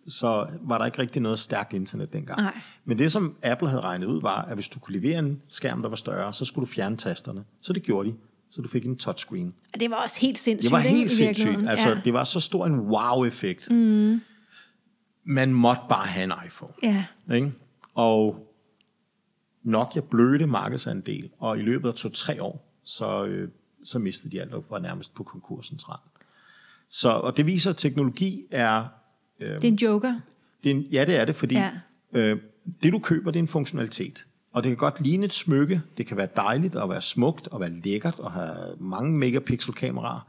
Speaker 2: så var der ikke rigtig noget stærkt internet dengang.
Speaker 1: Nej.
Speaker 2: Men det, som Apple havde regnet ud, var, at hvis du kunne levere en skærm, der var større, så skulle du fjerne tasterne. Så det gjorde de. Så du fik en touchscreen.
Speaker 1: Og det var også helt sindssygt,
Speaker 2: Det var helt sindssygt. Altså,
Speaker 1: ja.
Speaker 2: det var så stor en wow-effekt. Mm. Man måtte bare have en iPhone.
Speaker 1: ja.
Speaker 2: Ikke? Og Nokia blødte markedsandel, og i løbet af to-tre år, så, øh, så mistede de alt og var nærmest på konkursens rand. Så, og det viser, at teknologi er,
Speaker 1: Det er en joker.
Speaker 2: det er en, ja det er det, fordi
Speaker 1: Ja.
Speaker 2: øh, det du køber, det er en funktionalitet. Og det kan godt ligne et smykke, det kan være dejligt og være smukt og være lækkert og have mange megapixel kameraer.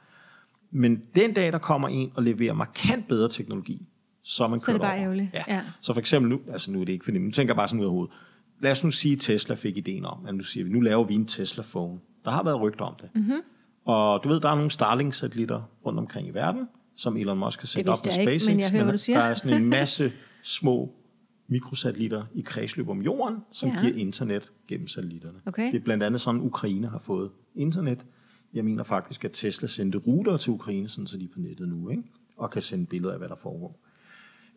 Speaker 2: Men den dag, der kommer en og leverer markant bedre teknologi, så er man
Speaker 1: Så det bare ærgerligt.
Speaker 2: Ja.
Speaker 1: Ja.
Speaker 2: Så for eksempel nu, altså nu er det ikke fordi, nu tænker jeg bare sådan ud af hovedet. Lad os nu sige, at Tesla fik ideen om, at nu siger vi, nu laver vi en Tesla-phone. Der har været rygter om det.
Speaker 1: Mhm.
Speaker 2: Mm-hmm. Og du ved, der er nogle Starlink-satellitter rundt omkring i verden, som Elon Musk har sat op med
Speaker 1: jeg ikke,
Speaker 2: SpaceX.
Speaker 1: men jeg hører, hvad du siger.
Speaker 2: Der er sådan en masse små mikrosatellitter i kredsløb om jorden, som
Speaker 1: Ja.
Speaker 2: giver internet gennem satellitterne.
Speaker 1: Okay.
Speaker 2: Det er blandt andet sådan, Ukraine har fået internet. Jeg mener faktisk, at Tesla sendte ruter til Ukraine, sådan, så de er på nettet nu, ikke? og kan sende billeder af, hvad der foregår.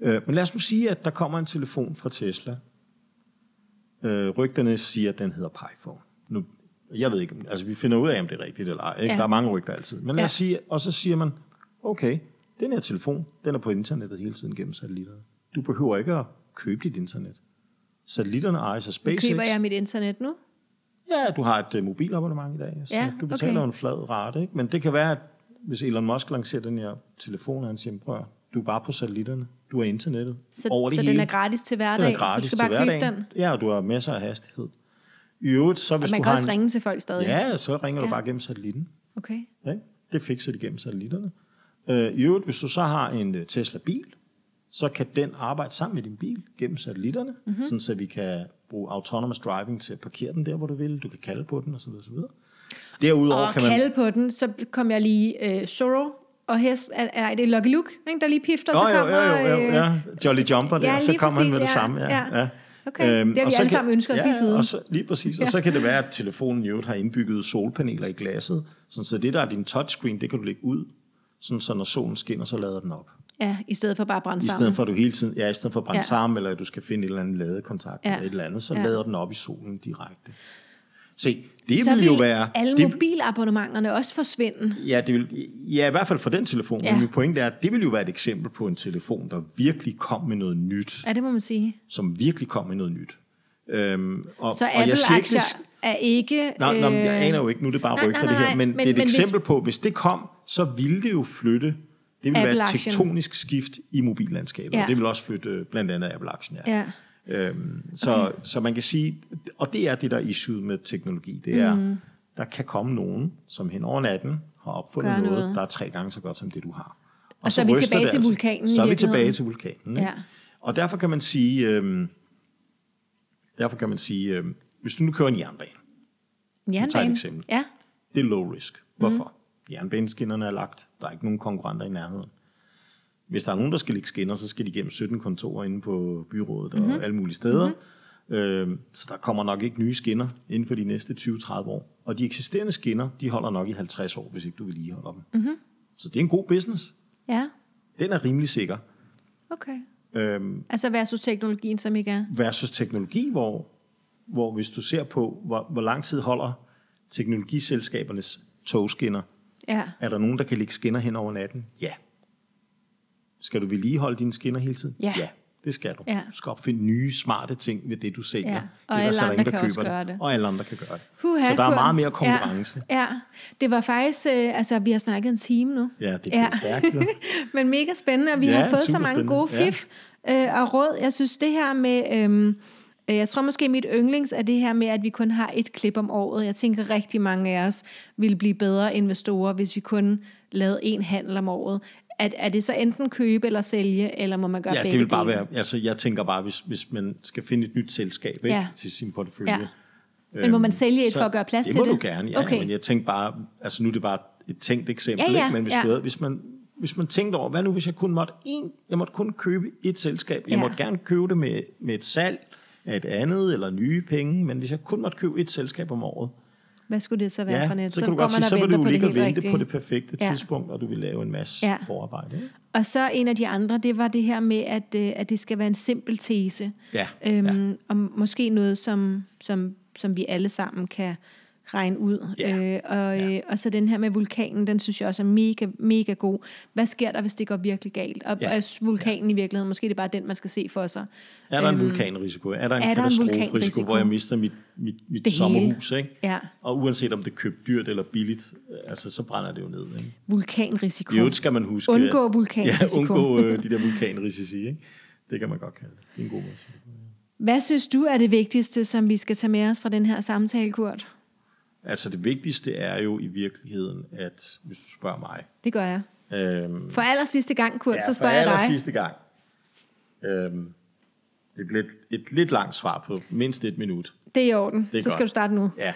Speaker 2: Øh, men lad os nu sige, at der kommer en telefon fra Tesla. Øh, rygterne siger, at den hedder Piphone. Nu, jeg ved ikke, altså vi finder ud af, om det er rigtigt eller ej. Ikke?
Speaker 1: Ja.
Speaker 2: Der er mange rygter altid. Men lad os
Speaker 1: Ja.
Speaker 2: sige, og så siger man, okay, den her telefon, den er på internettet hele tiden gennem satellitterne. Du behøver ikke at købe dit internet. Satellitterne ejes af
Speaker 1: Nu
Speaker 2: SpaceX.
Speaker 1: køber jeg mit internet nu.
Speaker 2: Ja, du har et uh, mobilabonnement i dag, så
Speaker 1: Ja,
Speaker 2: du betaler
Speaker 1: okay.
Speaker 2: en flad rate. Ikke? Men det kan være, at hvis Elon Musk lancerer den her telefon, og han siger, prøv du er bare på satellitterne, du er internettet
Speaker 1: Så,
Speaker 2: over det
Speaker 1: så
Speaker 2: hele.
Speaker 1: den er gratis til hverdag,
Speaker 2: den er gratis
Speaker 1: så du skal bare
Speaker 2: til
Speaker 1: købe den.
Speaker 2: Ja, og du har masser af hastighed. I øvrigt, så hvis
Speaker 1: Og man
Speaker 2: du
Speaker 1: kan
Speaker 2: har
Speaker 1: også
Speaker 2: en,
Speaker 1: ringe til folk stadig.
Speaker 2: Ja, så ringer
Speaker 1: Ja.
Speaker 2: du bare gennem satellitten.
Speaker 1: Okay.
Speaker 2: Ikke? Det fikser de gennem satellitterne. Øh, I øvrigt, hvis du så har en øh, Tesla-bil, så kan den arbejde sammen med din bil gennem satellitterne,
Speaker 1: Mhm.
Speaker 2: mm-hmm. sådan så vi kan bruge autonomous driving til at parkere den der, hvor du vil. Du kan kalde på den, osv. osv. Derudover
Speaker 1: Og
Speaker 2: kan man...
Speaker 1: kalde på den, så kom jeg lige øh, Zorro og hest, er, er det Lucky Luke, ikke, der lige pifter, så
Speaker 2: Jo, jo,
Speaker 1: kommer...
Speaker 2: jo, jo,
Speaker 1: øh,
Speaker 2: ja. Jolly Jumper der,
Speaker 1: ja,
Speaker 2: så kommer han med det
Speaker 1: ja,
Speaker 2: samme. Ja,
Speaker 1: ja.
Speaker 2: ja.
Speaker 1: Okay, det har vi
Speaker 2: og
Speaker 1: alle
Speaker 2: kan-
Speaker 1: sammen ønsket os
Speaker 2: ja,
Speaker 1: lige siden.
Speaker 2: Og så, lige præcis.
Speaker 1: Ja.
Speaker 2: Og så kan det være, at telefonen øvrigt har indbygget solpaneler i glasset, sådan så det der er din touchscreen, det kan du lægge ud, sådan så når solen skinner, så lader den op.
Speaker 1: Ja, i stedet for bare at brænde
Speaker 2: I
Speaker 1: sammen.
Speaker 2: stedet for, at du hele tiden, ja, i stedet for at brænde
Speaker 1: Ja.
Speaker 2: sammen, eller at du skal finde et eller andet ladekontakt
Speaker 1: Ja.
Speaker 2: eller et eller andet, så
Speaker 1: Ja.
Speaker 2: lader den op i solen direkte. Se, det
Speaker 1: så
Speaker 2: vil jo være...
Speaker 1: alle
Speaker 2: det,
Speaker 1: mobilabonnementerne også forsvinde.
Speaker 2: ja, det vil, ja, i hvert fald for den telefon.
Speaker 1: Ja.
Speaker 2: Men min pointe er, at det vil jo være et eksempel på en telefon, der virkelig kom med noget nyt.
Speaker 1: Ja, det må man sige.
Speaker 2: Som virkelig kom med noget nyt. Øhm, og,
Speaker 1: Så Apple-aktier er ikke...
Speaker 2: Nej, nej, men jeg
Speaker 1: øh,
Speaker 2: aner jo ikke, nu er det bare
Speaker 1: nej,
Speaker 2: rygter
Speaker 1: nej,
Speaker 2: det her,
Speaker 1: nej,
Speaker 2: men,
Speaker 1: men-
Speaker 2: det er et
Speaker 1: men hvis-
Speaker 2: eksempel på, hvis det kom, så ville det jo flytte, det ville være et tektonisk skift i mobillandskabet,
Speaker 1: Ja.
Speaker 2: og det vil også flytte øh, blandt andet Apple-aktien, ja.
Speaker 1: Ja.
Speaker 2: Øhm, så, okay. så man kan sige, og det er det der issue med teknologi, det er, mm. der kan komme nogen, som hen over natten har opfundet noget,
Speaker 1: noget.
Speaker 2: der er tre gange så godt som det, du har.
Speaker 1: Og så er vi tilbage til vulkanen i
Speaker 2: Så er vi tilbage til vulkanen. Ikke?
Speaker 1: Ja.
Speaker 2: Og derfor kan man sige, øhm, derfor kan man sige, øhm, hvis du nu kører en jernbane,
Speaker 1: Jernbane.
Speaker 2: eksempel.
Speaker 1: Ja.
Speaker 2: det er low risk. Hvorfor? Mm. Jernbaneskinnerne er lagt. Der er ikke nogen konkurrenter i nærheden. Hvis der er nogen, der skal lægge skinner, så skal de gennem 17 kontorer inde på byrådet
Speaker 1: Mhm.
Speaker 2: mm-hmm. og alle mulige steder. Mm-hmm. Øh, så der kommer nok ikke nye skinner inden for de næste 20-30 år. Og de eksisterende skinner, de holder nok i 50 år, hvis ikke du vil lige holde dem.
Speaker 1: Mhm.
Speaker 2: Mm-hmm. Så det er en god business.
Speaker 1: Ja,
Speaker 2: Den er rimelig sikker.
Speaker 1: okay.
Speaker 2: Øhm,
Speaker 1: Altså versus teknologien, som ikke er.
Speaker 2: versus teknologi, hvor, hvor hvis du ser på, hvor, hvor lang tid holder teknologiselskabernes togskinner,
Speaker 1: Ja.
Speaker 2: er der nogen, der kan lægge skinner hen over natten? Ja. Skal du vedligeholde dine skinner hele tiden?
Speaker 1: Ja.
Speaker 2: ja det skal du.
Speaker 1: Ja.
Speaker 2: Du skal opfinde nye, smarte ting ved det, du sælger.
Speaker 1: Ja, og
Speaker 2: Ellers
Speaker 1: alle
Speaker 2: er
Speaker 1: andre
Speaker 2: ingen, der
Speaker 1: kan også
Speaker 2: køber
Speaker 1: gøre det.
Speaker 2: Og alle andre kan gøre det.
Speaker 1: Huha,
Speaker 2: Så der er meget mere konkurrence.
Speaker 1: Ja, ja. det var faktisk, øh, altså vi har snakket en time nu.
Speaker 2: Ja, det
Speaker 1: Ja.
Speaker 2: er stærkt. så.
Speaker 1: Men mega spændende, og vi
Speaker 2: Ja,
Speaker 1: har fået så mange gode fif øh, og råd. Jeg synes det her med, øh, jeg tror måske mit yndlings er det her med, at vi kun har et klip om året. Jeg tænker rigtig mange af os ville blive bedre investorer, hvis vi kun lavede en handel om året. Er, er det så enten købe eller sælge, eller må man gøre
Speaker 2: Ja,
Speaker 1: begge
Speaker 2: det vil bare
Speaker 1: dele?
Speaker 2: være, altså jeg tænker bare, hvis, hvis man skal finde et nyt selskab ikke,
Speaker 1: Ja.
Speaker 2: til sin portefølje.
Speaker 1: Ja. Men må man sælge et for at gøre plads
Speaker 2: det
Speaker 1: til
Speaker 2: må
Speaker 1: det?
Speaker 2: du gerne, ja.
Speaker 1: Okay.
Speaker 2: Men jeg tænker bare, altså nu er det bare et tænkt eksempel,
Speaker 1: Ja, ja,
Speaker 2: ikke? men hvis,
Speaker 1: ja.
Speaker 2: du hvis, man, hvis man tænkte over, hvad nu hvis jeg kun måtte en, jeg måtte kun købe et selskab, jeg
Speaker 1: Ja.
Speaker 2: måtte gerne købe det med, med et salg af et andet, eller nye penge, men hvis jeg kun måtte købe et selskab om året,
Speaker 1: Hvad skulle det så være
Speaker 2: ja,
Speaker 1: for net?
Speaker 2: så, kan du godt sige, så vil du ligge og vente
Speaker 1: rigtige.
Speaker 2: på det perfekte
Speaker 1: Ja.
Speaker 2: tidspunkt, og du vil lave en masse
Speaker 1: Ja.
Speaker 2: forarbejde. Ikke?
Speaker 1: Og så en af de andre, det var det her med, at, øh, at det skal være en simpel tese.
Speaker 2: Ja,
Speaker 1: Øhm,
Speaker 2: ja.
Speaker 1: Og måske noget, som, som, som vi alle sammen kan regne ud.
Speaker 2: Ja.
Speaker 1: Øh, og, øh, og så den her med vulkanen, den synes jeg også er mega, mega god. Hvad sker der, hvis det går virkelig galt? Og,
Speaker 2: ja.
Speaker 1: og vulkanen i virkeligheden, måske det er bare den, man skal se for sig.
Speaker 2: Er der en
Speaker 1: Øhm,
Speaker 2: vulkanrisiko? Er der en
Speaker 1: er en
Speaker 2: katastroferisiko,
Speaker 1: vulkanrisiko?
Speaker 2: hvor jeg mister mit, mit, mit
Speaker 1: Det hele.
Speaker 2: sommerhus? Ikke?
Speaker 1: Ja,
Speaker 2: Og uanset om det er købt dyrt eller billigt, altså, så brænder det jo ned. Ikke?
Speaker 1: vulkanrisiko.
Speaker 2: Øvrigt skal man huske...
Speaker 1: Undgå vulkanrisiko.
Speaker 2: Ja, undgå øh, de der vulkanrisici. Ikke? Det kan man godt kalde det. Det er en god måde at sige det.
Speaker 1: Hvad synes du er det vigtigste, som vi skal tage med os fra den her samtale, Kurt?
Speaker 2: Altså det vigtigste er jo i virkeligheden, at hvis du spørger mig...
Speaker 1: Det gør jeg.
Speaker 2: Øhm,
Speaker 1: For aller sidste gang, Kurt,
Speaker 2: ja,
Speaker 1: så spørger jeg
Speaker 2: for
Speaker 1: dig.
Speaker 2: sidste gang. Øhm, det bliver et, et lidt langt svar på mindst et minut.
Speaker 1: Det er i orden.
Speaker 2: Det er
Speaker 1: så skal
Speaker 2: godt.
Speaker 1: du starte nu.
Speaker 2: Ja,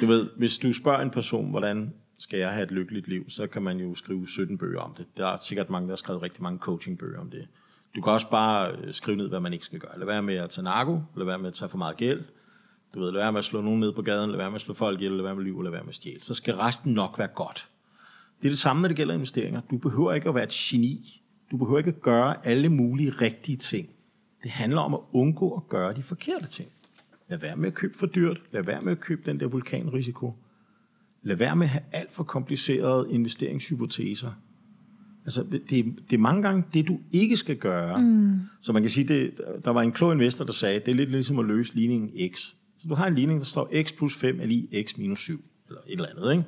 Speaker 2: du ved, hvis du spørger en person, hvordan skal jeg have et lykkeligt liv, så kan man jo skrive 17 bøger om det. Der er sikkert mange, der har skrevet rigtig mange coachingbøger om det. Du kan også bare øh, skrive ned, hvad man ikke skal gøre. Lad være med at tage narko, lad være med at tage for meget gæld, du ved, lad være med at slå nogen ned på gaden, lad være med at slå folk ihjel, lad være med at lyve, lad være med at stjæle. Så skal resten nok være godt. Det er det samme, når det gælder investeringer. Du behøver ikke at være et geni. Du behøver ikke at gøre alle mulige rigtige ting. Det handler om at undgå at gøre de forkerte ting. Lad være med at købe for dyrt. Lad være med at købe den der vulkanrisiko. Lad være med at have alt for komplicerede investeringshypoteser. Altså, det, er- det er mange gange det, du ikke skal gøre. Mm. Så man kan sige, det, der var en klog investor, der sagde, det er lidt ligesom at løse ligningen x. Så du har en ligning, der står x plus 5 er lige x minus 7, eller et eller andet, ikke?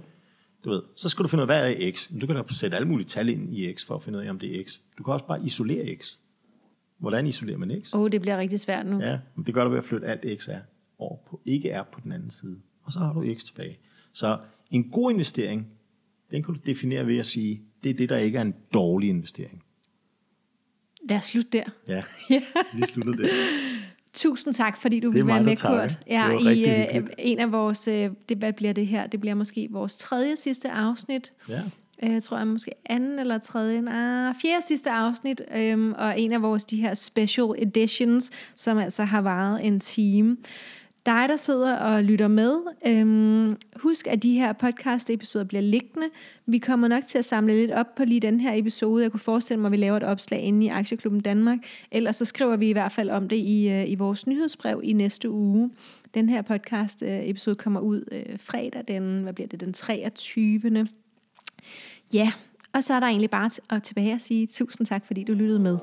Speaker 2: Du ved, så skal du finde ud af, hvad er x. Men du kan da sætte alle mulige tal ind i x, for at finde ud af, om det er x. Du kan også bare isolere x. Hvordan isolerer man x?
Speaker 1: Åh, oh, det bliver rigtig svært nu.
Speaker 2: Ja, men det gør du ved at flytte alt x er over på, ikke er på den anden side. Og så har du x tilbage. Så en god investering, den kan du definere ved at sige, det er det, der ikke er en dårlig investering.
Speaker 1: Lad os slutte der.
Speaker 2: Ja, vi sluttede det.
Speaker 1: Tusind tak, fordi du ville være med,
Speaker 2: takker.
Speaker 1: Kurt. Ja, i øh, en af vores, øh, det, hvad bliver det her? Det bliver måske vores tredje sidste afsnit.
Speaker 2: Ja.
Speaker 1: Øh, Jeg tror, jeg måske anden eller tredje, nej, fjerde sidste afsnit, øhm, og en af vores de her special editions, som altså har varet en time. Dig, der sidder og lytter med, øhm, husk, at de her podcast-episoder bliver liggende. Vi kommer nok til at samle lidt op på lige den her episode. Jeg kunne forestille mig, at vi laver et opslag inde i Aktieklubben Danmark. Ellers så skriver vi i hvert fald om det i, øh, i vores nyhedsbrev i næste uge. Den her podcast-episode kommer ud øh, fredag den, hvad bliver det, den 23. Ja, og så er der egentlig bare at tilbage at sige tusind tak, fordi du lyttede med.